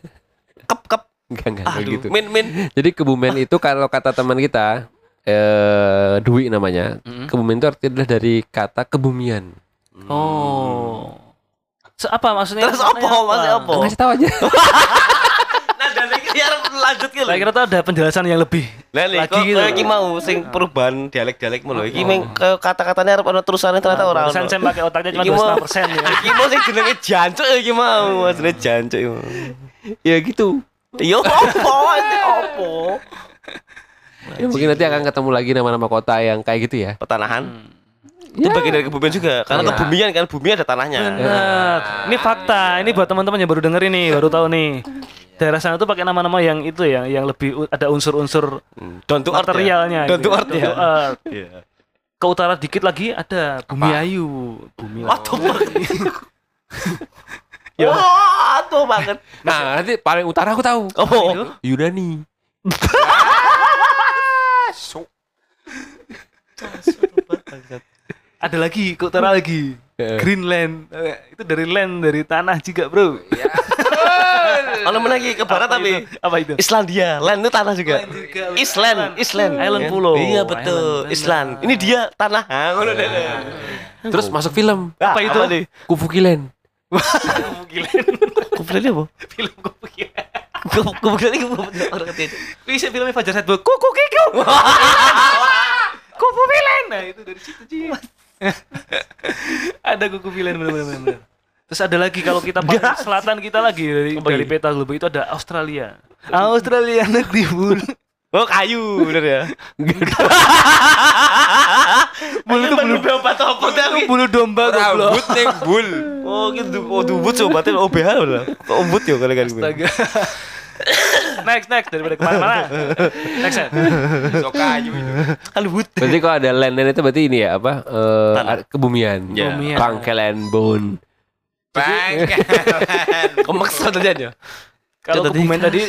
Kep kep. Enggak enggak kayak Aduh, gitu. min min. Jadi Kebumen itu kalau kata teman kita eh Dwi namanya. Mm-mm. Kebumen itu artinya adalah dari kata kebumian. Oh. Se apa maksudnya? Terus apa? Maksudnya apa? Ngasih tahu aja. Nah, dan iki arep lanjut ki lho. Saya kira tuh ada penjelasan yang lebih Lah lho, lagi kok gitu. iki mau sing perubahan dialek-dialekmu lho. Iki meng ke- kata-katanya arep ana terusane ternyata ora Barusan ono. saya pakai otaknya cuma Iki mau- 25 persen ya. Iki mau sing jenenge jancuk iki mau, maksudnya jancuk iki. mau. ya gitu. Yo opo? Opo? Ya, mungkin nanti akan ketemu lagi nama-nama kota yang kayak gitu ya. Pertanahan. Itu bagian dari kebumian juga. Karena Iya. kebumian kan bumi ada tanahnya. Benar. Ini fakta. Ini buat teman-teman yang baru denger ini, baru tahu nih. Daerah sana tuh pakai nama-nama yang itu ya, yang lebih ada unsur-unsur Hmm, ya. materialnya. Down gitu to ya. earth Down ya. to earth. Iya. Ke utara dikit lagi ada Bumi Ayu. Bumi Wah, tuh Ya. Wah, tuh banget. Nah, nanti paling utara aku tahu. Oh, Yunani. Ada lagi ke utara lagi. Greenland. Eh, itu dari land dari tanah juga, Bro. Ono meneh iki ke barat Apa tapi itu? apa itu? Islandia, land itu tanah juga. Land juga, land. Island, Island. Island Ya. pulau. Iya betul, Island, Island. Ini dia tanah. Ah, ngono deh. Terus masuk film. Ah, Apa itu? nih? Kufukilen. Kufukilen. Kufukilen apa? Film Kufukilen. Kufukilen iki orang ketiga. Bisa filmnya Fajar Setbo. Kuku kiku. Kufukilen. Nah, itu dari situ, Ji. ada kuku pilihan benar-benar. Terus ada lagi kalau kita paling selatan kita lagi dari, dari peta globe itu ada Australia. Australia negeri bulu. Oh kayu bener ya. Bulu itu bulu obat apa tapi? bulu domba goblok. Rambut ning bul. Oh gitu. Oh dubut sobatnya OBH bener. Kok ombut ya kali kali. Astaga. Next next daripada ke mana-mana. Next ya. So kayu itu. Kan but. Berarti kalau ada land land itu berarti ini ya apa? Tanah. kebumian. Ya. Kebumian. Pangkalan bone. Bangkelan. Kemaksa terjadi ya. Kalau Tadi- kebumen tadi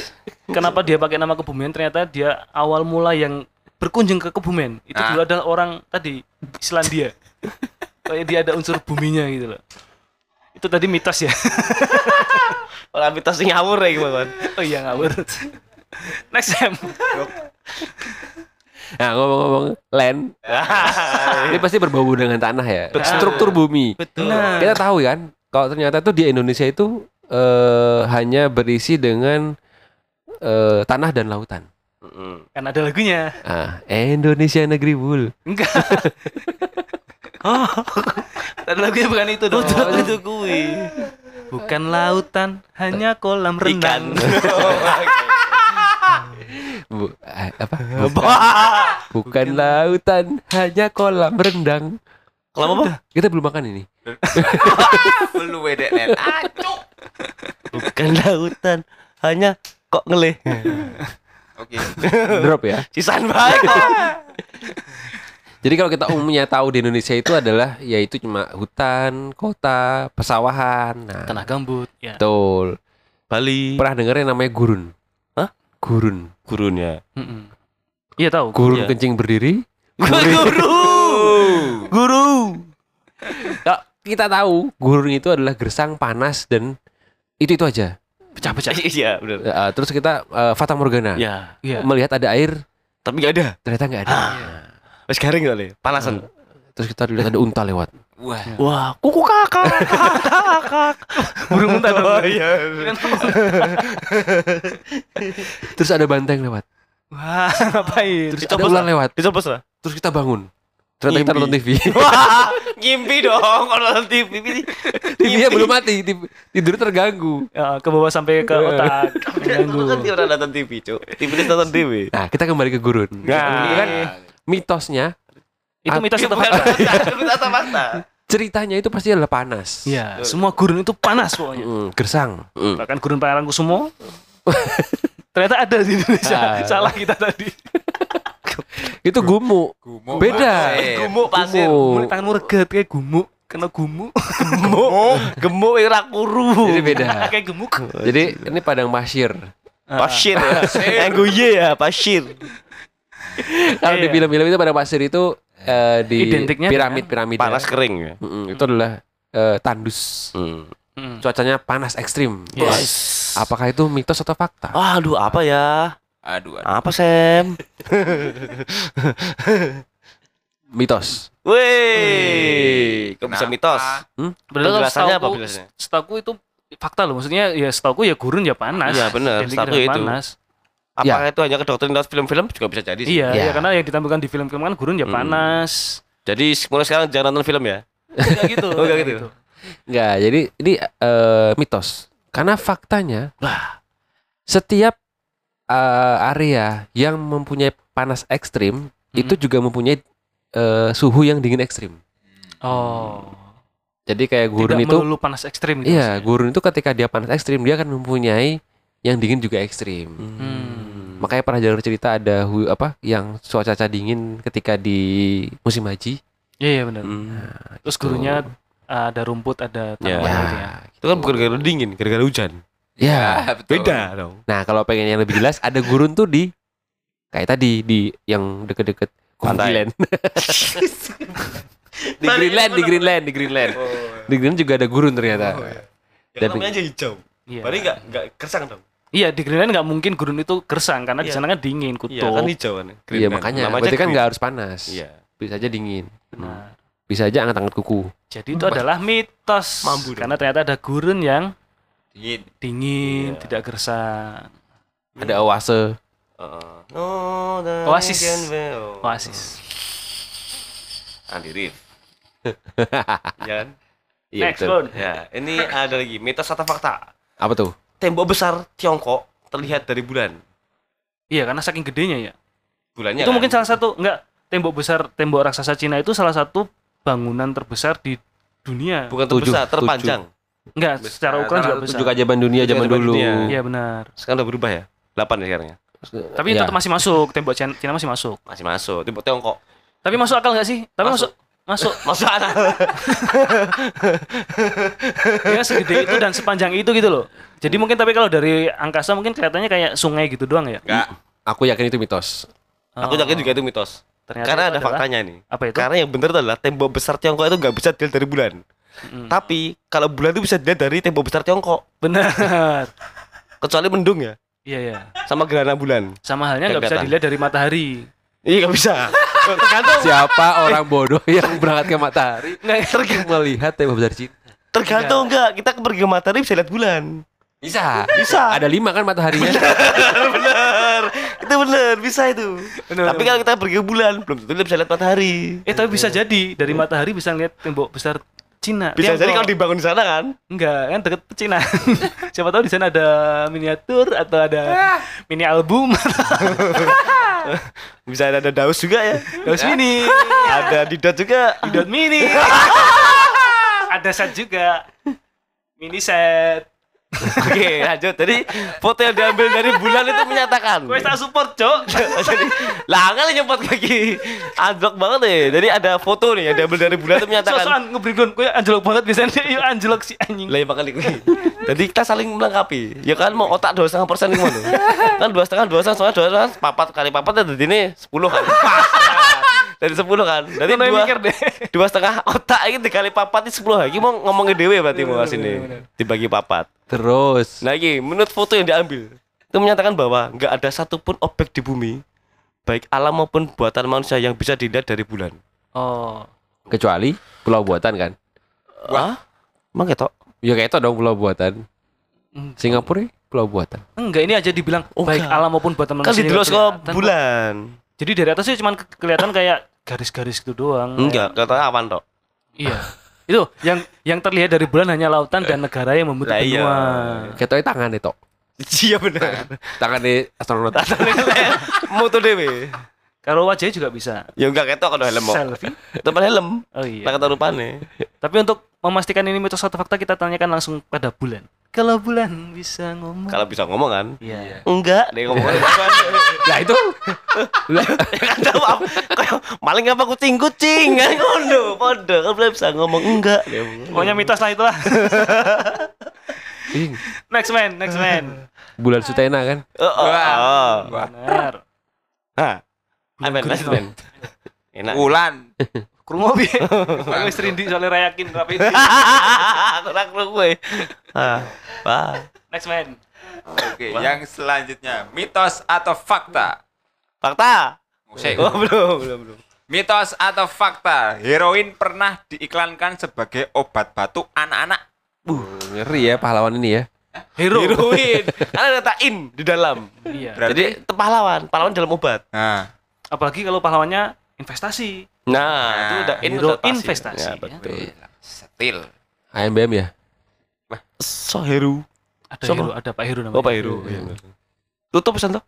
kenapa dia pakai nama kebumen ternyata dia awal mula yang berkunjung ke kebumen itu Ah. dulu adalah orang tadi Islandia. Kayak dia ada unsur buminya gitu loh. Itu tadi mitos ya. Orang mitos ngawur ya gimana? oh iya ngawur. Next time. Nah ngomong-ngomong land, ini pasti berbau dengan tanah ya. Struktur bumi. Betul. Nah. Kita tahu kan, kalau ternyata tuh di Indonesia itu eh, hanya berisi dengan eh, tanah dan lautan. Mm. Kan ada lagunya. Ah, Indonesia negeri bul. Enggak. oh. Dan lagunya bukan itu dong. itu kui. Bukan lautan, hanya kolam Ikan. renang. Bu, eh, apa? Bukan lautan, hanya kolam rendang. Kalau apa? Kita belum makan ini. Lu wedek net. Acuk. Bukan lautan, hanya kok ngeleh. Oke. Drop ya. Sisan baik kok. Jadi kalau kita umumnya tahu di Indonesia itu adalah yaitu cuma hutan, kota, pesawahan. Nah, Tanah gambut. Ya. betul. Bali. Pernah dengar yang namanya gurun? Hah? Gurun. Gurun ya. Iya tahu. Gurun Iya. kencing berdiri. Guru. Guru. Kalau kita tahu gurun itu adalah gersang panas dan itu itu aja. Pecah-pecah. Iya benar. Eh, terus kita eh, fata morgana Ya. Iya. melihat ada air Tapi nggak ada. ternyata nggak ada. Wes garing kali. Panasan. Terus kita lihat ada unta lewat. Wah. Wah, kuku kakak. Burung unta dong. Oh iya. Terus ada banteng lewat. Wah, ngapain? Terus Dicopot ada ular lah. lewat. Dicopot lah. Terus kita bangun. Ternyata kita nonton TV. Wah, ngimpi dong kalau nonton TV. TV-nya belum mati, Tid- tidur terganggu. Ya, ke bawah sampai ke otak. Aku Mengganggu. kan orang nonton TV, Cuk. TV nonton TV. Nah, kita kembali ke gurun. Nah. Itu kan mitosnya, Itu mitos atau Bukan fakta? fakta, itu ceritanya itu pasti adalah panas. Iya, semua gurun itu panas pokoknya. Mm, gersang. Bahkan gurun Parangkusumo ternyata ada di Indonesia. Ah. Salah kita tadi. Itu gumu. Gumo Beda. pasir. Gumuk pasir. Gumu. Mulai tanganmu reget kayak gumuk, kena gumuk. Gemuk. Gemuk ora kuru. Jadi beda. kayak gemuk. Jadi ini padang pasir. Pasir. Gue ya, pasir. Kalau di Iya. film-film itu padang pasir itu eh, di Identiknya piramid-piramid. Panas kering ya. Mm-mm, itu adalah eh, tandus. Hmm. Hmm. Cuacanya panas ekstrim. Yes. Apakah itu mitos atau fakta? Aduh, apa ya? Aduh, aduh. Apa, Sam? Mitos. Wih, kok bisa mitos? Padahal Penjelasannya apa penjelasannya? Setauku itu fakta loh. Maksudnya ya setauku ya gurun ya panas. Iya, benar. Dengan itu. Panas. Apakah itu hanya kedoktrin lewat film-film juga bisa jadi sih. Iya, Ya. ya karena yang ditampilkan di film-film kan gurun ya Hmm. panas. Jadi mulai sekarang jangan nonton film ya. Enggak gitu. Oh, nggak gitu. Enggak, jadi ini eh, mitos. Karena faktanya, setiap eh, area yang mempunyai panas ekstrim Hmm. itu juga mempunyai eh, suhu yang dingin ekstrim. Oh. Jadi kayak gurun Tidak itu, panas ekstrim gitu. iya gurun itu ketika dia panas ekstrim dia akan mempunyai yang dingin juga ekstrim. Hmm. Makanya pernah dengar cerita ada hu- apa yang cuaca dingin ketika di musim haji. Iya, iya benar. Hmm. Terus gurunya ada rumput, ada Ya. tanaman gitu ya. Itu kan bukan gara-gara dingin, gara-gara hujan. Ya. Ah, betul. Beda dong. Nah, kalau pengen yang lebih jelas ada gurun tuh di kayak tadi di yang deket-deket. Greenland. di Greenland, di Greenland, di Greenland. Di Greenland juga ada gurun ternyata. Yang Dan- namanya aja hijau. Iya. Berarti enggak enggak kersang dong. Iya, di Greenland nggak mungkin gurun itu gersang karena di Iya. sana kan dingin, kutub. Iya, kan hijau kan. Iya, makanya Namanya berarti kan nggak harus panas. Iya. Bisa aja dingin. Nah, Bisa aja angkat-angkat kuku. jadi itu adalah mitos. Mampu dong. Karena ternyata ada gurun yang Dingin. dingin, Iya. tidak gersang. Ada oase. Heeh. Oh, Oasis. Oasis. Andi Rif. Ya kan? Iya, Next, betul. Bun. Ya, ini ada lagi mitos atau fakta. Apa tuh? Tembok besar Tiongkok terlihat dari bulan. Iya, karena saking gedenya ya. Bulannya itu kan? mungkin salah satu enggak tembok besar tembok raksasa Cina itu salah satu bangunan terbesar di dunia. bukan Tujuh, terbesar, terpanjang. Enggak, secara ukuran juga besar. Tujuh keajaiban dunia Tujuh zaman dulu. Iya benar. Sekarang udah berubah ya? 8 ya sekarang ya? Tapi Ya. tetap masih masuk, tembok Cina, Cina masih masuk. Masih masuk. Tembok Tiongkok. Tapi masuk akal nggak sih? Tapi masuk Masuk. Masuk Masuk anak. ya segede itu dan sepanjang itu gitu loh. Jadi mungkin tapi kalau dari angkasa mungkin kelihatannya kayak sungai gitu doang ya. Enggak. Aku yakin itu mitos. Aku yakin juga itu mitos. Ternyata Karena itu ada adalah- faktanya nih. Apa itu? Karena yang benar adalah tembok besar Tiongkok itu nggak bisa dilihat dari bulan. Mm. Tapi kalau bulan itu bisa dilihat dari tembok besar Tiongkok. Benar. Kecuali mendung ya, Iya ya. sama gerhana bulan. Sama halnya nggak bisa dilihat dari matahari. Iya nggak bisa. Tergantung. Siapa orang bodoh yang berangkat ke matahari Nggak, melihat tembok besar Cina? Tergantung enggak. Kita pergi ke matahari bisa lihat bulan. Bisa. Bisa. Ada lima kan mataharinya? bener. Itu bener, bisa itu. Bener, Tapi kalau kita pergi ke bulan, belum tentu bisa lihat matahari. Eh tapi bisa jadi dari matahari bisa ngeliat tembok besar Cina. Bisa Tiongkok. jadi kalau dibangun di sana kan. Enggak, kan deket Cina. Siapa tahu di sana ada miniatur atau ada mini album, Bisa ada, ada daus juga ya. daus mini, ada didot juga. dot mini. ada set juga. Mini set. Oke, lanjut. Jadi foto yang diambil dari bulan itu menyatakan. Gue tak support, Cok. Jadi, lah nggak nyempot kaki. Anjlok banget deh. Jadi ada foto nih yang diambil dari bulan itu menyatakan. Sosokan ngebringun, gue anjlok banget biasanya. Yuk anjlok si anjing. Lah ya makanya kuwi. Jadi kita saling melengkapi. Ya kan mau otak dua setengah persen gimana? Kan dua setengah dua setengah soalnya dua setengah papat kali papat ya dari ini sepuluh kan. Dari sepuluh kan. Yang dua mikir deh. dua setengah otak ini dikali papat itu sepuluh lagi mau ngomongin dewe berarti mau sini dibagi papat. Terus. Nah ini menurut foto yang diambil itu menyatakan bahwa nggak ada satupun objek di bumi baik alam maupun buatan manusia yang bisa dilihat dari bulan. Oh. Kecuali pulau buatan kan? Wah, emang ketok? Ya kayak itu dong pulau buatan. Singapura ya, pulau buatan. Enggak, ini aja dibilang Oh, baik enggak. alam maupun buatan Kan manusia. di ke kelihatan. bulan. Jadi dari atas sih cuma ke- kelihatan kayak garis-garis gitu doang. Enggak, kata awan tok. Iya. Itu yang yang terlihat dari bulan hanya lautan dan negara yang membentuk Lah iya. benua. Kayak tangan itu. Iya benar. Tangan di astronot. Moto dewe. Kalau wajahnya juga bisa. Ya enggak ketok kalau helm kok. Selfie. Tepan helm. Oh iya. Kata rupane. Tapi untuk memastikan ini mitos atau fakta kita tanyakan langsung pada bulan. Kalau bulan bisa ngomong. Kalau bisa ngomong kan? Iya. Enggak, dia ngomong. Lah itu. Lah, kan tahu apa? Kayak maling apa kucing kucing kan ngono. Podo kan belum bisa ngomong enggak. Pokoknya mitos lah itulah. next man, next man. bulan Sutena kan? Oh, oh, oh. Benar. Hah. Bulan. Enak. Wulan. Krungu piye? Aku wis rindi soalnya ra yakin rapi. Kurang lu gue. Ah, wah. Next man. Oke, yang selanjutnya mitos atau fakta. Fakta. Musik. Oh, belum, belum, belum. Mitos atau fakta, heroin pernah diiklankan sebagai obat batuk anak-anak. Uh, ngeri ya pahlawan ini ya. Hero. Heroin. Karena ada tain di dalam. Iya. Berarti- Jadi pahlawan, pahlawan dalam obat. Nah, Apalagi kalau pahlawannya investasi. Nah, itu udah hero investasi. investasi, Ya, ya. betul. setil. AMBM ya. So hero. Ada Siapa? hero, ada Pak Hero namanya. Oh, Pak Hero. Iya, bener. Tutup pesan tuh.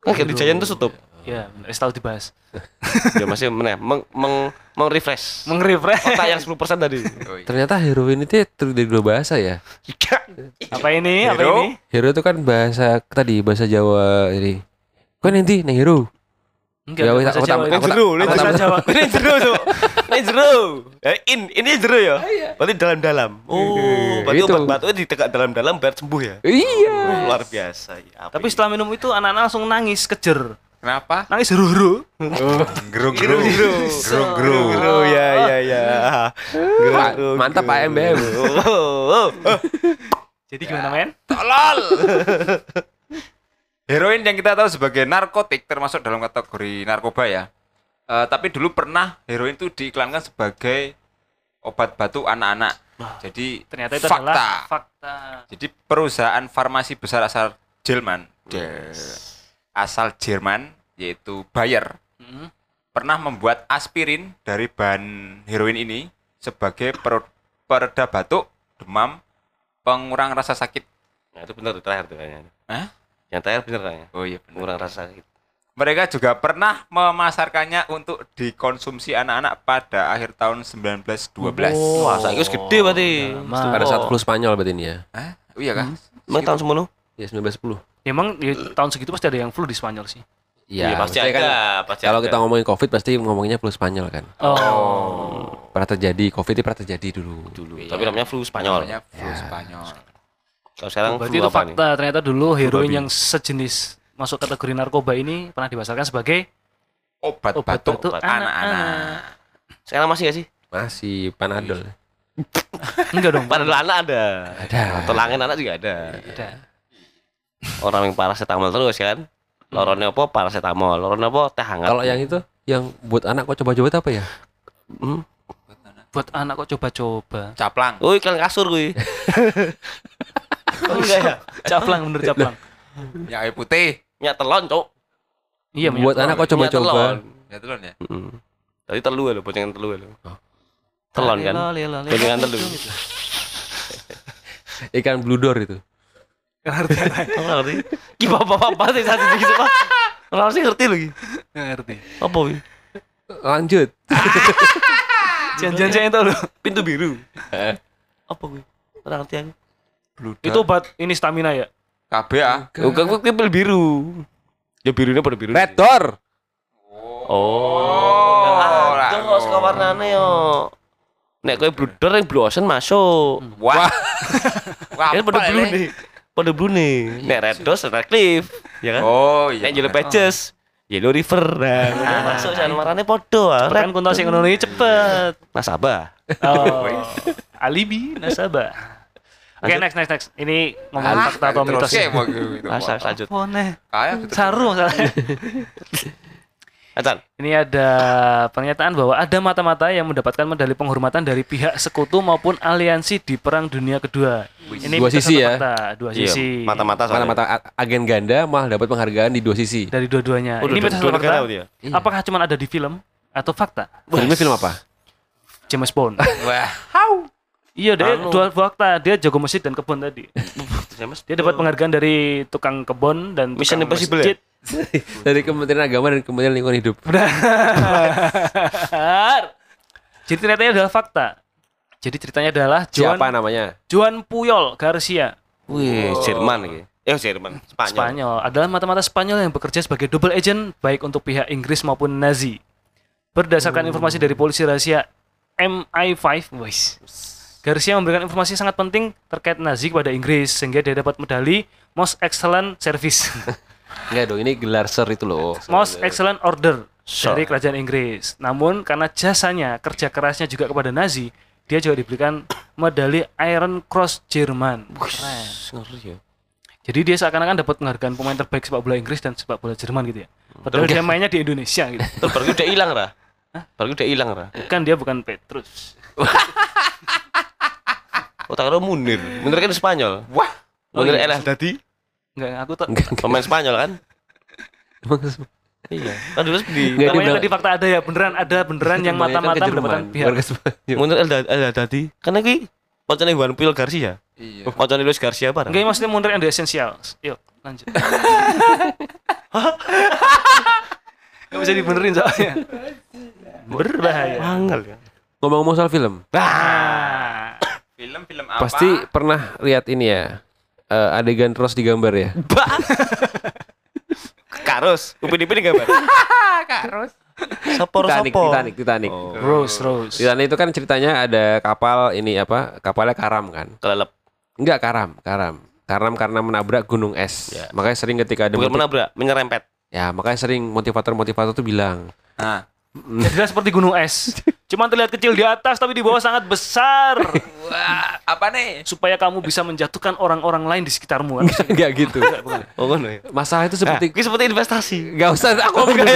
Kan di Giant tuh tutup. Iya, benar. tahu dibahas. ya masih meneh meng meng meng refresh Mengrefresh. otak yang 10% tadi. Ternyata heroin itu terdiri dari dua bahasa ya. Apa ini? Apa Hero? ini? Hero itu kan bahasa tadi bahasa Jawa ini. Kau nanti neng hero. Enggak, Ya, bahasa aku tak- Ini aku tak- jeru, ini aku jeru. tak- Jawa. Ini jeru tuh. Ini jeru. Ya, in, ini jeru ya. Berarti dalam-dalam. Oh, berarti Gitu. obat batuknya ditegak dalam-dalam biar sembuh ya. Iya. Oh, luar biasa. Ya, Tapi ini? setelah minum itu anak-anak langsung nangis kejer. Kenapa? Nangis huru-huru. Gerung Jeru, jeru. Gerung gerung. Jeru, ya, ya, ya. Pak, Jeru, mantap, Pak. MBM. Oh, oh, oh. Jadi gimana men? Tolol. Heroin yang kita tahu sebagai narkotik termasuk dalam kategori narkoba ya. Eh, tapi dulu pernah heroin itu diiklankan sebagai obat batuk anak-anak. Jadi Ternyata itu fakta. adalah fakta. Jadi perusahaan farmasi besar asal Jerman, asal Jerman yaitu Bayer Hmm. pernah membuat aspirin dari bahan heroin ini sebagai per- pereda batuk, demam, pengurang rasa sakit. Nah, itu benar tuh terakhir tuh kayaknya. Hah? Yang terakhir bener kayaknya. Oh iya benar. Kurang rasa sakit. Mereka juga pernah memasarkannya untuk dikonsumsi anak-anak pada akhir tahun 1912. Wah, saiki wis gede berarti. Lama. Pada saat flu Spanyol berarti ini ya. Hah? Oh iya kan? Emang tahun semono? Ya 1910. Emang ya, tahun segitu pasti ada yang flu di Spanyol sih. Iya, pasti maksudnya ada, kan pasti Kalau ada. kita ngomongin Covid pasti ngomonginnya flu Spanyol kan. Oh. Pernah terjadi, Covid itu pernah terjadi dulu. dulu. Tapi namanya flu Spanyol. Namanya flu Spanyol. Kalau sekarang Berarti flu itu nih? fakta ternyata dulu heroin yang sejenis masuk kategori narkoba ini pernah dipasarkan sebagai Obat, obat batuk batuk anak-anak. Sekarang masih gak sih? Masih Panadol. Enggak dong. Padahal anak ada. Ada. Atau langin anak juga ada. Ada. Orang yang paracetamol terus kan. Lorone apa paracetamol, lorone apa teh hangat. Kalau yang itu yang buat anak kok coba-coba itu apa ya? hmm. Buat anak kok coba-coba. Caplang. Oh, iklan kasur kuwi. oh, enggak ya? Caplang bener caplang. Ya air putih. Minyak telon, Cok. Iya, buat anak kok Minyak telon. coba-coba. Ya ya. Heeh. Tadi telu lho, bocengan telu lho. Telon kan. Lelo, lelo, lelo. Bocengan telu. Ikan blue door itu. Ngerti Apa ngerti? Ki bapak-bapak sih satu gitu, Pak. Orang sih ngerti lagi. ngerti. Apa wi? Lanjut. Jangan-jangan itu loh. Pintu biru. Apa wi? Orang ngerti aku. Bluder. Itu obat ini stamina ya? KB ah. Oh, kan pintu biru. Ya birunya pada biru. Red door. Oh. Oh, Itu kok suka warnane yo. Nek kowe bludor yang blue ocean masuk. Wah. Wah. Kan pada blue ini? nih. Pada blue nih. Nek red dose red cliff. Ya kan? Oh iya. Nek yellow pages. Yellow river. Nah, masuk jangan warnane podo ah. Kan Red kuntas yang ngono ini cepet. nasabah. Oh. Alibi nasabah. Oke, next next next. Ini ngomong Ah, fakta atau mitos. ya, mau gitu. Masa lanjut. Oh, nih. Kayak gitu. Saru masalahnya. Acan. Ini ada pernyataan bahwa ada mata-mata yang mendapatkan medali penghormatan dari pihak sekutu maupun aliansi di Perang Dunia Kedua. Ini Dua sisi ya. fakta? Dua Iya, sisi. mata-mata soalnya. Mata-mata agen ganda malah dapat penghargaan di dua sisi. dari dua-duanya. Oh, ini dua- mitos dua fakta? ya? Iya. Apakah cuma ada di film atau fakta? Filmnya film apa? James Bond. Wah. Iya, dia Anu. dua fakta. Dia jago masjid dan kebun tadi. James Dia dapat penghargaan dari tukang kebun dan Mission tukang Impossible masjid. Dari Kementerian Agama dan Kementerian Lingkungan Hidup. Benar. Jadi ceritanya adalah fakta. Jadi ceritanya adalah Juan, Siapa namanya? Juan Puyol Garcia Wih, Jerman iki. Eh, Jerman, Spanyol. Spanyol adalah mata-mata Spanyol yang bekerja sebagai double agent baik untuk pihak Inggris maupun Nazi. Berdasarkan informasi dari polisi rahasia MI5, wis. Garcia memberikan informasi sangat penting terkait Nazi kepada Inggris sehingga dia dapat medali Most Excellent Service, Enggak dong, ini gelar sir itu loh. Most Excellent Order Sir. dari kerajaan Inggris. Namun karena jasanya, kerja kerasnya juga kepada Nazi, dia juga diberikan medali Iron Cross Jerman. Ngeri ya. Jadi dia seakan-akan dapat penghargaan pemain terbaik sepak bola Inggris dan sepak bola Jerman gitu ya. Padahal dia mainnya di Indonesia gitu. Terus baru udah hilang, Ra. Baru udah hilang, Ra. Kan dia bukan Petrus. Oh, tak kira Munir. Munir kan Spanyol. Wah. Munir iya. El Haddadi, Enggak, aku tak. Pemain Spanyol kan? Iya. Kan dulu di Namanya tadi fakta ada ya, beneran ada beneran yang mata-mata mendapatkan pihak. warga Spanyol. Munir El Haddadi. Kan iki koncone Juan Puyol Garcia. Iya. Koncone Luis Garcia apa? Enggak, maksudnya mundur yang di esensial. Yuk, lanjut. Gak bisa dibenerin soalnya. Berbahaya. Angel ya. Ngomong-ngomong soal film, Ah. Film-film apa? pasti pernah lihat ini ya. eh, adegan terus digambar ya. Karus, upin-ipin gambar. Karus. Sopor Titanic, sopor. Titanic, Titanic. Oh. Rose, Rose. Titanic itu kan ceritanya ada kapal ini apa? Kapalnya karam kan? Kelelep. Enggak karam, karam. Karam karena menabrak gunung es. Ya. Makanya sering ketika ada Bukan menabrak, menyerempet. ya makanya sering motivator-motivator tuh bilang Nah. Ya, jelas seperti gunung es. Cuman terlihat kecil di atas tapi di bawah sangat besar. Wah, apa nih? Supaya kamu bisa menjatuhkan orang-orang lain di sekitarmu. kan? enggak gitu. Oh, ya. Masalah itu Seperti, seperti seperti investasi. enggak usah aku ngomong dulu.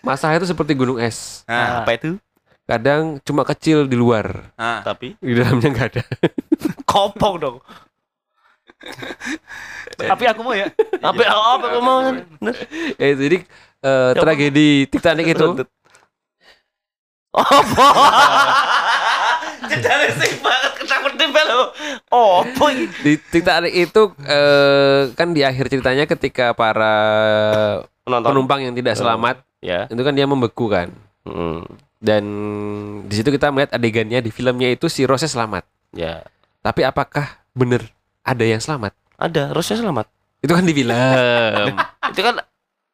Masalah itu seperti gunung es. Nah, Apa itu? Kadang cuma kecil di luar, nah. Tapi di dalamnya enggak ada. kopong dong. Tapi aku mau ya. Apa apa kamu mau? eh jadi eh, tragedi Titanic itu Jedane sing banget ketakut tempe lho. Opo iki? Di Titanic itu eh, kan di akhir ceritanya ketika para Penonton. penumpang yang tidak selamat Ya. itu kan dia membeku kan. Hmm. Dan di situ kita melihat adegannya di filmnya itu si Rose selamat. Ya. Tapi apakah bener ada yang selamat? Ada, Rosnya selamat. Itu kan di film. Itu kan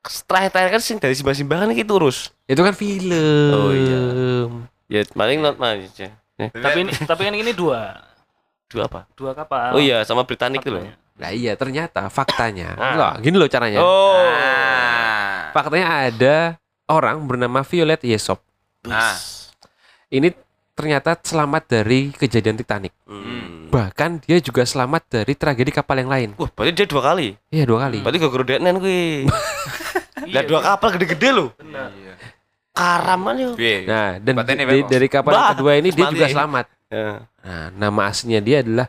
terakhir-terakhir kan sing dari simbah-simbahan iki turus. itu kan film. Oh, iya. Ya paling not aja. Ya. Tapi ini tapi kan ini dua Dua apa? dua kapal. Oh iya, sama Britannic itu loh. Nah iya ternyata faktanya. Ah. Loh, gini loh caranya. Oh. Ah. Faktanya ada orang bernama Violet Yesop. Ah. Ini ternyata selamat dari kejadian Titanic. Hmm. Bahkan dia juga selamat dari tragedi kapal yang lain. Wah, berarti dia dua kali. Iya dua kali. Berarti gak gerodekan kuwi. Iya, Lah dua kapal gede-gede loh. benar. Iya. Karaman yo. Piye? Nah dan ini di- dari kapal yang Bah, kedua ini dia juga selamat. Ya. Nah nama aslinya dia adalah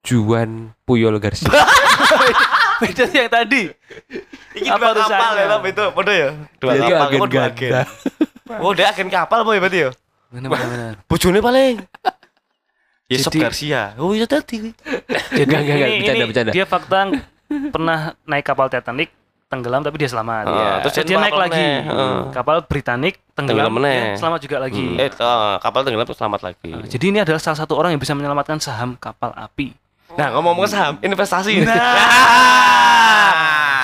Juan Puyol Garcia. Beda yang tadi. Iki Apa dua kapal ya, tapi itu bodoh ya. Dua Dia kapal, agen dua ganda. agen. Oh, dia agen kapal boy berarti ya. Benar benar. benar. Bojone paling. Yesop Jadi- Garcia. Oh iya tadi. Jadi Enggak, enggak, enggak. ini- Bercanda, ini bercanda. Dia fakta pernah naik kapal Titanic tenggelam tapi dia selamat. Ah, Iya. terus dia dia naik lagi. heeh. Kapal Britannic tenggelam, Tenggelam dia selamat juga lagi. Eh, oh, kapal tenggelam terus selamat lagi. Nah, Jadi ini adalah salah satu orang yang bisa menyelamatkan saham kapal api. Nah, ngomong-ngomong saham, investasi. Ah.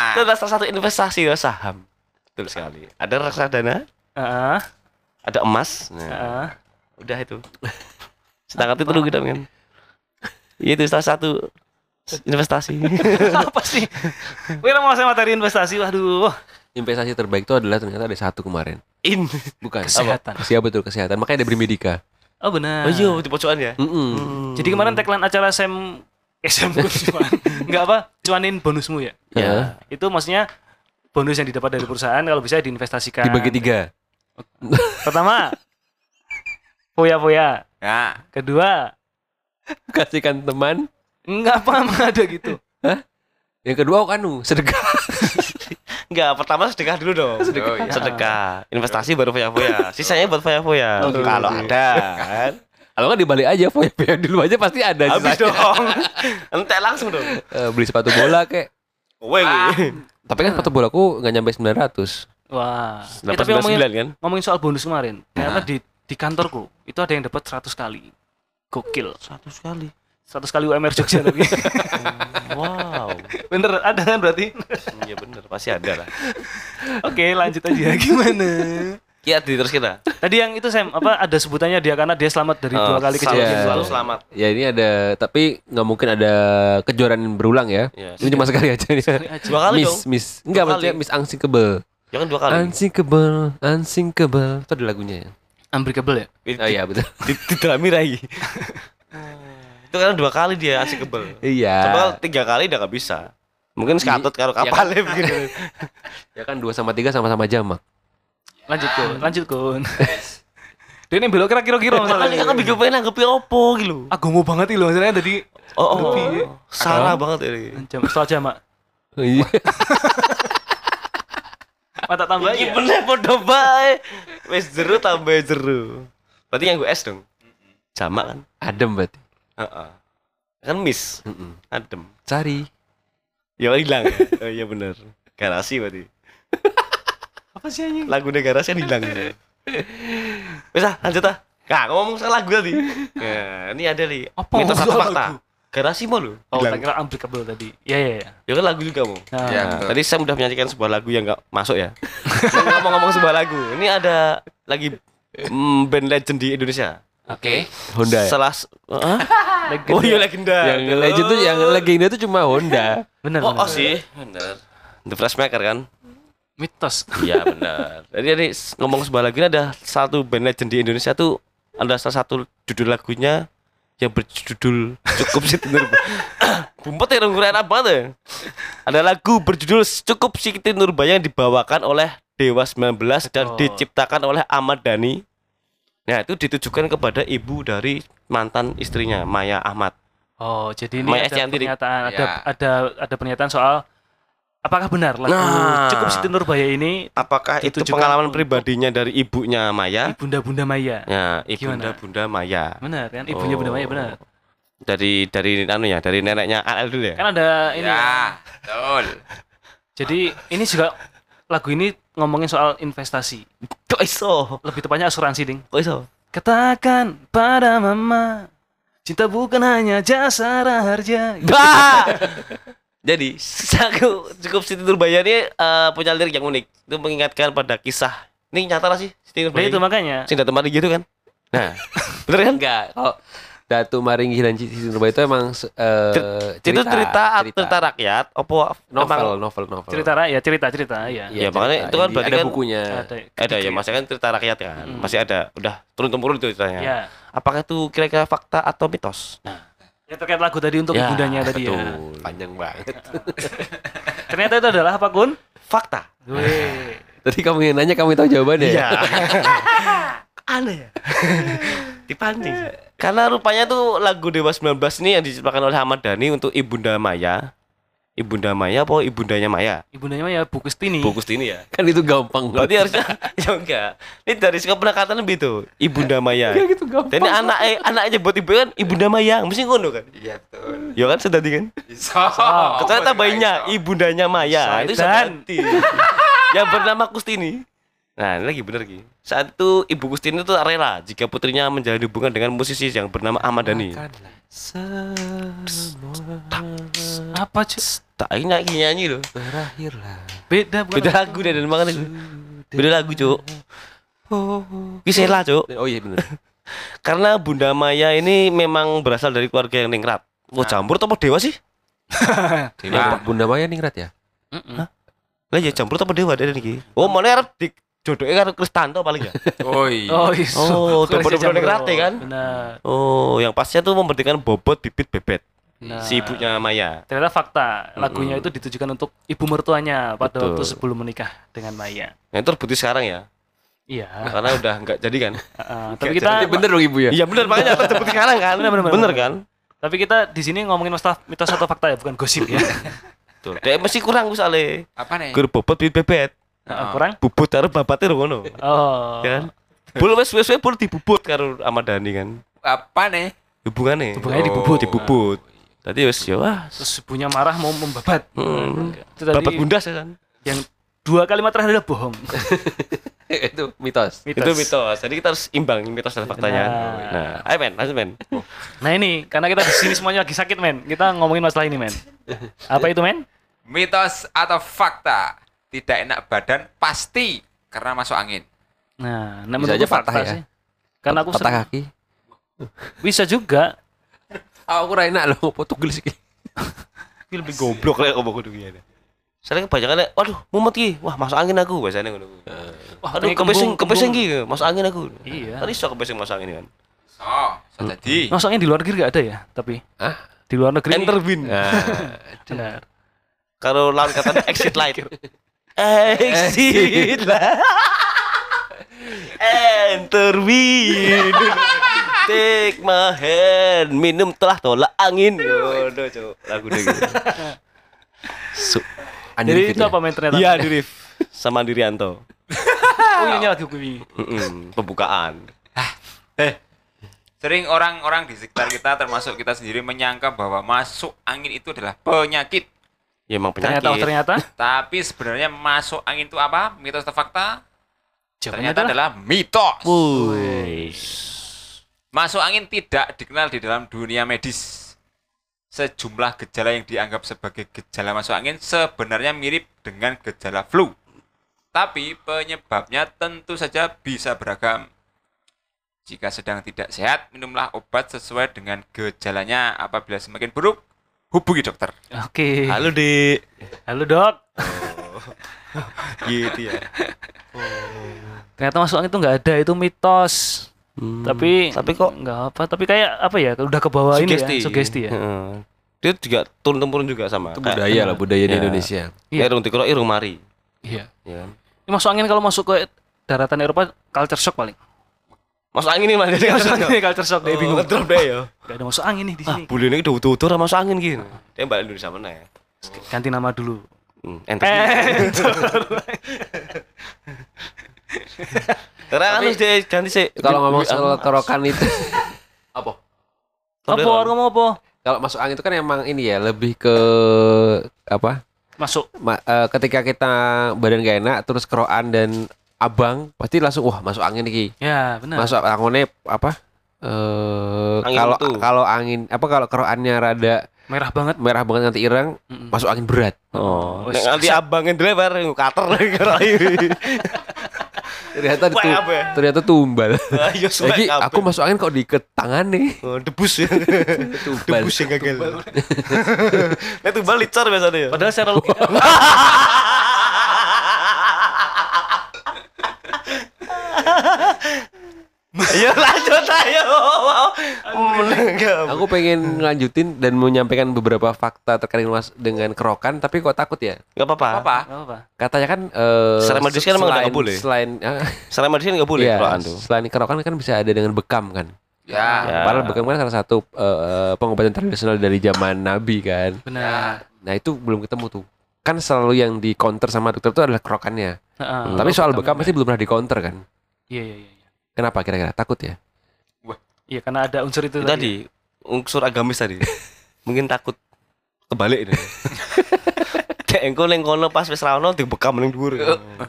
Itu adalah salah satu investasi ya saham. Betul sekali. Ada reksadana, Heeh, ada emas. Nah, heeh. udah itu. Sedangkan itu dulu kita kan. Iya, Itu salah satu investasi. Apa sih? Wih, mau saya materi investasi, waduh. Investasi terbaik itu adalah ternyata ada satu kemarin. In. Bukan. Kesehatan. Apa? Siapa betul kesehatan. Makanya ada Brimedika. Oh benar. Oh iya, di pojokan ya. Mm-mm. Jadi kemarin tagline acara Sam eh, Sam cuan. Enggak apa? Cuanin bonusmu ya. Ya. Itu maksudnya bonus yang didapat dari perusahaan kalau bisa diinvestasikan. Dibagi tiga. Pertama, foya-foya. Ya. Kedua, Kasihkan teman. Enggak apa ada gitu. Yang kedua oh, anu sedekah. Enggak, pertama sedekah dulu dong. Oh, iya. Sedekah. Investasi baru foya-foya. Sisanya buat foya-foya. Oke, Kalau oke. ada kan. Kalau nggak dibalik aja, foya-foya dulu aja pasti ada. Habis sisanya. dong. Entek langsung dong. Eh, beli sepatu bola kek. Kowe kuwi. Tapi kan sepatu bolaku nggak nyampe 900. Wah. Eh, tapi ngomongin, 99 kan? ngomongin soal bonus kemarin, ternyata Nah. di di kantorku itu ada yang dapat 100 kali. Gokil. Satu sekali. 100 kali UMR Jogja tapi. Wow. Bener ada kan berarti? Iya bener, pasti ada lah. Oke, lanjut aja gimana? Kiat di terus kita. Tadi yang itu Sam apa ada sebutannya dia karena dia selamat dari dua Eh, kali kejadian Iya. Selalu selamat. Ya ini ada, tapi nggak mungkin ada kejuaraan berulang ya. Iya. Ini cuma sekali aja nih. Dua kali miss, dong. miss. Enggak, Dua maksudnya. Miss Unsinkable. Ya kan dua kali. Unsinkable, Unsinkable. Itu ada lagunya ya. Unbreakable ya? Oh iya betul. Di, di lagi. Itu kan dua kali dia asik kebel. Iya. Coba tiga kali udah gak bisa. Mungkin skatut kalau Ya kan? begini. Ya kan dua sama tiga sama-sama jamak. Lanjut kun, lanjut kun. Dia ini belok kira-kira Makanya masalahnya. kan bikin pengen nanggepi opo gitu. Agomo banget itu maksudnya tadi Oh, oh, oh. Salah banget ini. jam setelah jamak. Iya. Mata tambah ya. bener podo bae. Wis jeru tambah jeru. Berarti yang gue es dong. Jamak kan? Adem berarti. Heeh. Kan miss. Mm-mm. Adem. Cari. Ya hilang ya. Oh iya bener. Garasi berarti. Apa sih anjing? Lagu garasi kan hilang. Wis ah, lanjut ah. Nah, ngomong soal lagu tadi. Ya, ini ada nih. Apa Mitos soal fakta. Garasi mau lu. Oh, tak kira unbreakable tadi. Iya iya iya. Ya kan lagu juga mau. Nah, Iya. Nah, betul. tadi saya udah menyanyikan sebuah lagu yang nggak masuk ya. Saya ngomong-ngomong sebuah lagu. Ini ada lagi mm, band legend di Indonesia. Oke. Honda ya? Legenda. Oh iya legenda. Yang legend tuh yang legenda tuh cuma Honda. Bener, Oh, bener. oh sih. Bener. The Freshmaker kan? Mitos. Iya benar. Jadi ini s- ngomong sebuah lagu ini ada satu band legend di Indonesia tuh ada salah satu judul lagunya yang berjudul cukup Siti Nurba. Bumpet ya ngurang apa tuh? Ada lagu berjudul cukup Siti Nurbaya yang dibawakan oleh Dewa 19 dan Oh. diciptakan oleh Ahmad Dhani. Nah itu ditujukan kepada ibu dari mantan istrinya Maya Ahmad. Oh, jadi ini Maya ada pernyataan ada Ya. ada ada pernyataan soal Apakah benar lagu Nah. Cukup Siti Nurbaya ini Apakah itu pengalaman untuk- pribadinya dari ibunya Maya? Bunda Bunda Maya? Ya, ibunda Gimana? Bunda Maya. Benar kan? Ibunya Bunda Maya benar. Dari dari anu ya, dari neneknya AL dulu ya. Kan ada ini. Ya, betul. Jadi ini juga lagu ini ngomongin soal investasi. Kok iso? Lebih tepatnya asuransi, Ding. Kok iso? Katakan pada mama, cinta bukan hanya jasa harja. Bah! Jadi, aku cukup Siti Nurbaya ini eh, punya lirik yang unik. Itu mengingatkan pada kisah. Ini nyata lah sih Siti Nah Nurbaya. itu makanya. Datang mari gitu kan. Nah, bener kan? Enggak, kalau Datu Maringgi dan Siti Nurbaya itu emang eh, Itu cerita cerita rakyat opo novel, emang- novel, novel. Cerita rakyat, cerita, cerita, ya. Iya, makanya itu kan berarti ada kan- bukunya. Ada, ada ya, masih kan cerita rakyat kan. Mm. Masih ada, udah turun temurun itu ceritanya. Ya. Apakah itu kira-kira fakta atau mitos? Ya terkait lagu tadi untuk Ya, ibundanya tadi ya. betul. Panjang banget. Ternyata itu adalah apa, Kun? Fakta. Tadi kamu yang nanya kamu tahu jawabannya. Iya. Aneh ya. Dipancing. Karena rupanya tuh lagu Dewa 19 ini yang diciptakan oleh Ahmad Dhani untuk Ibunda Maya. Ibunda Maya apa ibundanya Maya? Ibundanya mah ya Bu Kustini. Bukus ini ya. Kan itu gampang. Berarti harusnya ya enggak. Ini dari segi penekatan lebih tuh. Ibunda Maya. Iya gitu gampang. Dan ini anak eh, anaknya buat ibu kan Ibunda Maya, mesti ngono kan? Iya, betul. Ya kan sudah kan? Bisa. Ternyata bayinya ibundanya Maya. Itu. Sadati. yang bernama Kustini. Nah, ini lagi bener Ki. Saat itu Ibu Kustini itu rela jika putrinya menjalin hubungan dengan musisi yang bernama Ahmad Dhani. Apa, cuy? Tak ini nyanyi, nyanyi loh. Berakhirlah. Beda bukan? Beda lagu deh dan makanya Beda lagu, Cuk. Kisela, Cuk. Oh iya benar. Karena Bunda Maya ini memang berasal dari keluarga yang ningrat. Wah, campur apa dewa sih? Bunda Maya ningrat ya? Lah ya campur apa dewa dari niki? Oh, mana arep di jodohnya karo Kristanto paling ya. Oh iya. Oh, iya. Oh, bisa bener-bener kan? Benar. Oh, yang pastinya tuh memberikan bobot bibit bebet Nah, si ibunya Maya. Ternyata fakta lagunya itu ditujukan untuk ibu mertuanya pada Betul. waktu sebelum menikah dengan Maya. Yang terbukti sekarang ya. Iya. Karena udah nggak jadi kan. Heeh, tapi kita Berarti bener dong ibu ya? Iya bener makanya terbukti sekarang kan. Bener, bener, Bener bener. kan? tapi kita di sini ngomongin masalah mitos atau fakta ya, bukan gosip ya. Tuh, dia mesti kurang soalnya. Apa nih? Gur bobot bibit bebet. Heeh, kurang? Bubut karo babate ngono. Oh. Ya kan? Bul wes wes wes bul dibubut karo Ahmad Dhani kan. Apa nih? Hubungannya. Hubungannya dibubut. Dibubut. Tadi wes ya wah. Terus ibunya marah mau membabat. Hmm. Itu tadi Babat bundas ya kan. yang dua kalimat terakhir adalah bohong. itu mitos. Itu mitos. Jadi kita harus imbang mitos dan faktanya. Nah. Nah, ayo men, lanjut men. Nah ini karena kita di sini semuanya lagi sakit men, kita ngomongin masalah ini men. Apa itu men? Mitos atau fakta? Tidak enak badan pasti karena masuk angin. Nah, nah Bisa aja patah fakta ya. sih. Karena aku patah kaki. bisa juga. Aku ora enak loh, foto gelis iki. Ini lebih goblok lah ngomong kudu gini. Soalnya kebanyakan ya, waduh, mumet ki. Wah, masuk angin aku biasanya ngono. Wah, Aduh, kepesing kepesing ki, masuk angin aku. Iya. Kan iso kepesing masuk angin kan. Oh, so jadi. Masuknya di luar negeri gak ada ya, tapi Hah? di luar negeri. Enter win. Nah, Benar. Kalau lawan katanya exit light. Exit light. Enter win. Take my hand, minum telah tolak angin. Waduh, cuk. Lagu deh gitu. Andi Jadi itu apa men ternyata? Iya, Dirif. Sama Dirianto. Oh ini lagi kuwi. Mm-mm, Pembukaan. Sering orang-orang di sekitar kita termasuk kita sendiri menyangka bahwa masuk angin itu adalah penyakit. Ya emang penyakit. Ternyata ternyata Tapi sebenarnya masuk angin itu apa? Mitos atau fakta? jawabannya Ternyata adalah mitos. Wuih. Masuk angin tidak dikenal di dalam dunia medis. Sejumlah gejala yang dianggap sebagai gejala masuk angin sebenarnya mirip dengan gejala flu. Tapi penyebabnya tentu saja bisa beragam. Jika sedang tidak sehat, minumlah obat sesuai dengan gejalanya. Apabila semakin buruk, hubungi dokter. Oke. Halo, Dik. Halo dok. Gitu ya. Ternyata masuk angin itu nggak ada, itu mitos. Tapi tapi kok nggak apa, tapi kayak apa ya? Udah ke bawah ini ya, sugesti ya. Heeh. Dia juga turun temurun juga sama. Itu budaya lah, budaya di Ya. Indonesia. Iya. Iya. Irung dikira irung mari. Iya. Ya? Ini masuk angin kalau masuk ke daratan Eropa culture shock paling. Masuk angin nih mas, jadi Masuk angin nih culture shock, dia Oh, bingung. ngedrop deh ya. Gak ada masuk angin nih di Ah, sini. bulu ini udah utuh-utuh masuk angin gini. Dia balik Indonesia mana ya? Ganti nama dulu. Hmm, enter. Karena kan harus dia ganti sih. Kalau ngomong soal kerokan itu apa? Apa ngomong apa? Kalau masuk angin itu kan emang ini ya lebih ke apa? Masuk. Ma- eh, ketika kita badan gak enak terus kerokan dan abang pasti langsung wah masuk angin nih. Ya, benar. Masuk anginnya apa? Eh kalau kalau angin apa kalau kerokannya rada Merah banget. merah banget nanti ireng Mm-mm. masuk angin berat. Oh, nek nanti abangin driver kater lagi. Ternyata itu, ya? ternyata tumbal. Lagi aku masuk angin kok diikat tangan nih. Oh, debus ya. Tumbal. debus yang gagal. Nek tumbal licor biasanya ya. Padahal secara Ayo lanjut ayo. Aku pengen ngelanjutin dan menyampaikan beberapa fakta terkait dengan mas- dengan kerokan tapi kok takut ya. Enggak apa-apa. Apa? Nggak apa. Katanya kan eh Secara medis kan emang selain- nggak boleh. Selain ah, Secara medis enggak boleh iya, kerokan tuh. selain kerokan kan bisa ada dengan bekam kan. Ya. Ya. Padahal bekam kan salah satu eh, pengobatan tradisional dari zaman Nabi kan. Benar. Nah itu belum ketemu tuh. Kan selalu yang di counter sama dokter itu adalah kerokannya. Heeh. Tapi soal bekam pasti belum pernah di counter kan. Iya, iya, iya. Kenapa kira-kira? Takut ya? Iya, karena ada unsur itu Itu tadi unsur agamis tadi. Mungkin takut kebalik ini. Kayak engko ning kono pas wis ra ono dibekam ning dhuwur.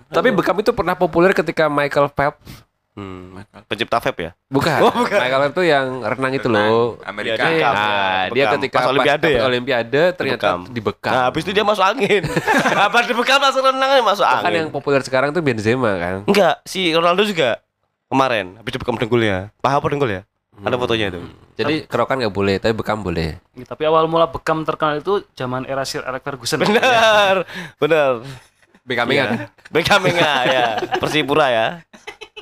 Tapi bekam itu pernah populer ketika Michael Phelps Hmm. Pencipta vape ya? Bukan. Oh, bukan. Michael Phelps itu yang renang itu loh. Amerika. Dia- Nah, Bekam. dia ketika Pas Olimpiade pas ya? Olimpiade ternyata Dibekam. dibekam. Nah, habis itu dia masuk angin. Apa dibekam langsung renang masuk Itu kan angin. yang populer sekarang tuh Benzema kan. Enggak, si Ronaldo juga kemarin habis dibekam dengkulnya. Paha apa dengkul ya? Ada fotonya itu. Jadi kerokan nggak boleh, tapi bekam boleh. Iya, Tapi awal mula bekam terkenal itu zaman era Sir Alex Ferguson. Benar. Benar. Bekam Iya. Beckham enggak ya. Persipura ya.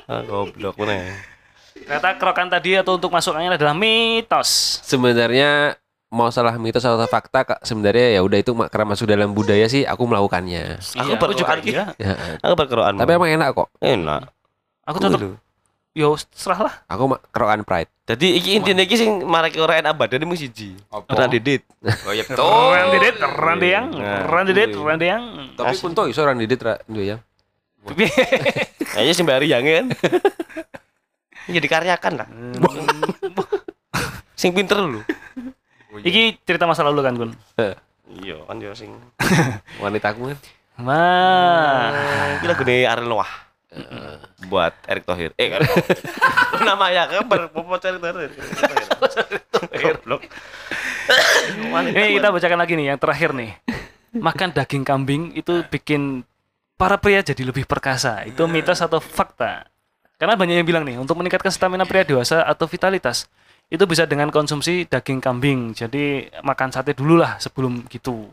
Ah, goblok mana. Ternyata kerokan tadi atau untuk masuk angin adalah mitos. Sebenarnya mau salah mitos atau fakta Kak, sebenarnya ya udah itu mak- karena masuk dalam budaya sih aku melakukannya. Aku Iya, berkerokan juga iya. Ya, Aku berkerokan. tapi emang enak kok. enak. Aku tetap. Yo serah lah. Aku ma- kerokan pride. Jadi iki intine iki sing marake ora enak badan mung siji. Ora didit. Oh iya betul. Randidet, randiang, Nah, randidet, iya. randiang. Tapi pun tuh iso orang didit ra ya. Kayaknya sing bayar yang kan. Jadi karyakan lah. sing pinter dulu. Iki cerita masa lalu kan, Gun. Iya kan yo sing. Wanita aku kan. Mah. Iki lagune Ariel Noah. Buat Erick Thohir. Eh kan. Namanya kan berpopo Erick Thohir. Goblok. Ini kita bacakan lagi nih yang terakhir nih. Makan daging kambing itu bikin para pria jadi lebih perkasa. Itu mitos atau fakta? Karena banyak yang bilang nih, untuk meningkatkan stamina pria dewasa atau vitalitas, itu bisa dengan konsumsi daging kambing. Jadi makan sate dulu lah sebelum gitu.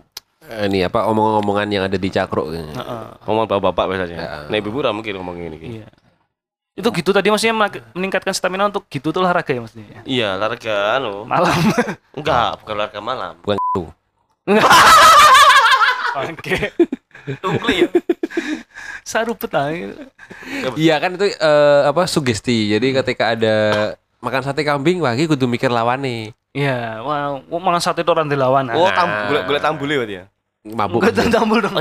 Eh, Ini apa omong-omongan yang ada di cakro. Heeh. Ngomong bapak-bapak biasanya. Ya. Nah, ibu ora mungkin ngomong gini. Iya. Itu gitu tadi maksudnya meningkatkan stamina untuk gitu tuh olahraga ya maksudnya. Iya, olahraga anu. Malam. Enggak, bukan olahraga malam. Bukan itu. Oke. Tungkli ya. Sarupet lah. Iya kan itu eh, apa sugesti. Jadi ketika ada makan sate kambing lagi kudu mikir lawane. Iya, wah, makan sate itu orang dilawan. Oh, tam golek golek tambule berarti ya. Mabuk. Enggak tambul dong.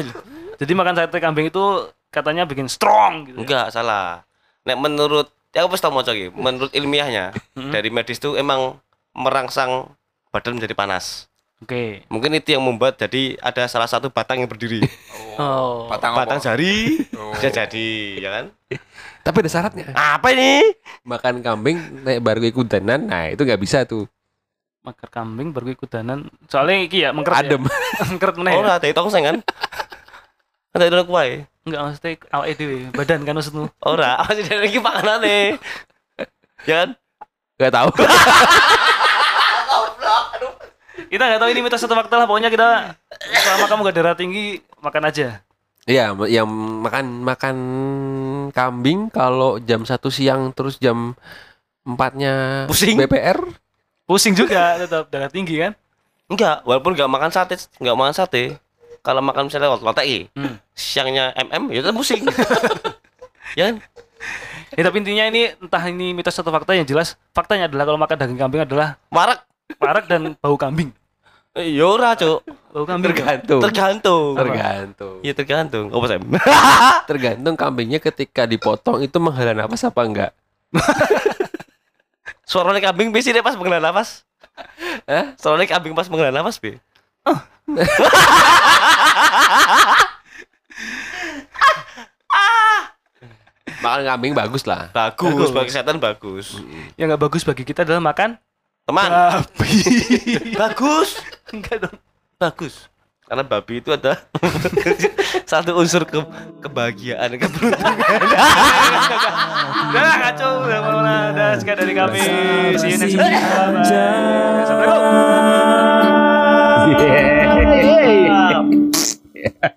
Jadi makan sate kambing itu katanya bikin strong gitu. Enggak, salah. Nek menurut ya aku pasti mau iki, menurut ilmiahnya dari medis itu emang merangsang badan menjadi panas. Oke. Mungkin itu yang membuat jadi ada salah satu batang yang berdiri. Oh. Batang batang apa? jari Oh. bisa jadi, ya kan? Tapi ada syaratnya. Apa ini? Makan kambing naik baru ikudanan. Nah, itu nggak bisa tuh. Makar kambing baru ikudanan. Soalnya iki ya mengkeret. Adem. Ya. mengkeret meneh. Oh, ya? lah, tadi tongseng kan? Ada itu kuai. Enggak maksudnya awake dhewe, badan kan maksudmu. Ora, masih dari lagi makanane. Ya kan? Gak tahu. Kita nggak tahu ini mitos atau fakta lah. Pokoknya kita selama kamu gak darah tinggi makan aja. Iya, yang makan makan kambing kalau jam satu siang terus jam empatnya Pusing. BPR. Pusing juga tetap darah tinggi kan. Enggak, walaupun enggak makan sate, enggak makan sate. Kalau makan misalnya lotek Hmm. siangnya MM ya tetap pusing. ya kan? Ya, tapi intinya ini entah ini mitos atau fakta yang jelas faktanya adalah kalau makan daging kambing adalah Warak. parak dan bau kambing. Iya ora, Cuk. Oh, kambing. Tergantung. Tergantung. Tergantung. Iya tergantung. Apa Sam? Tergantung kambingnya ketika dipotong itu menghela nafas apa enggak. Suaranya kambing biasanya pas menghela nafas. Hah? Suaranya kambing pas menghela nafas, Be. Makan kambing bagus lah. Bagus, Bagus. bagi kesehatan bagus. Yang nggak bagus bagi kita adalah makan Teman, babi. bagus. Enggak dong. Bagus karena babi itu ada satu unsur ke kebahagiaan keberuntungan udah kacau udah malah udah sekian dari kami. See you next time assalamualaikum. Yeah.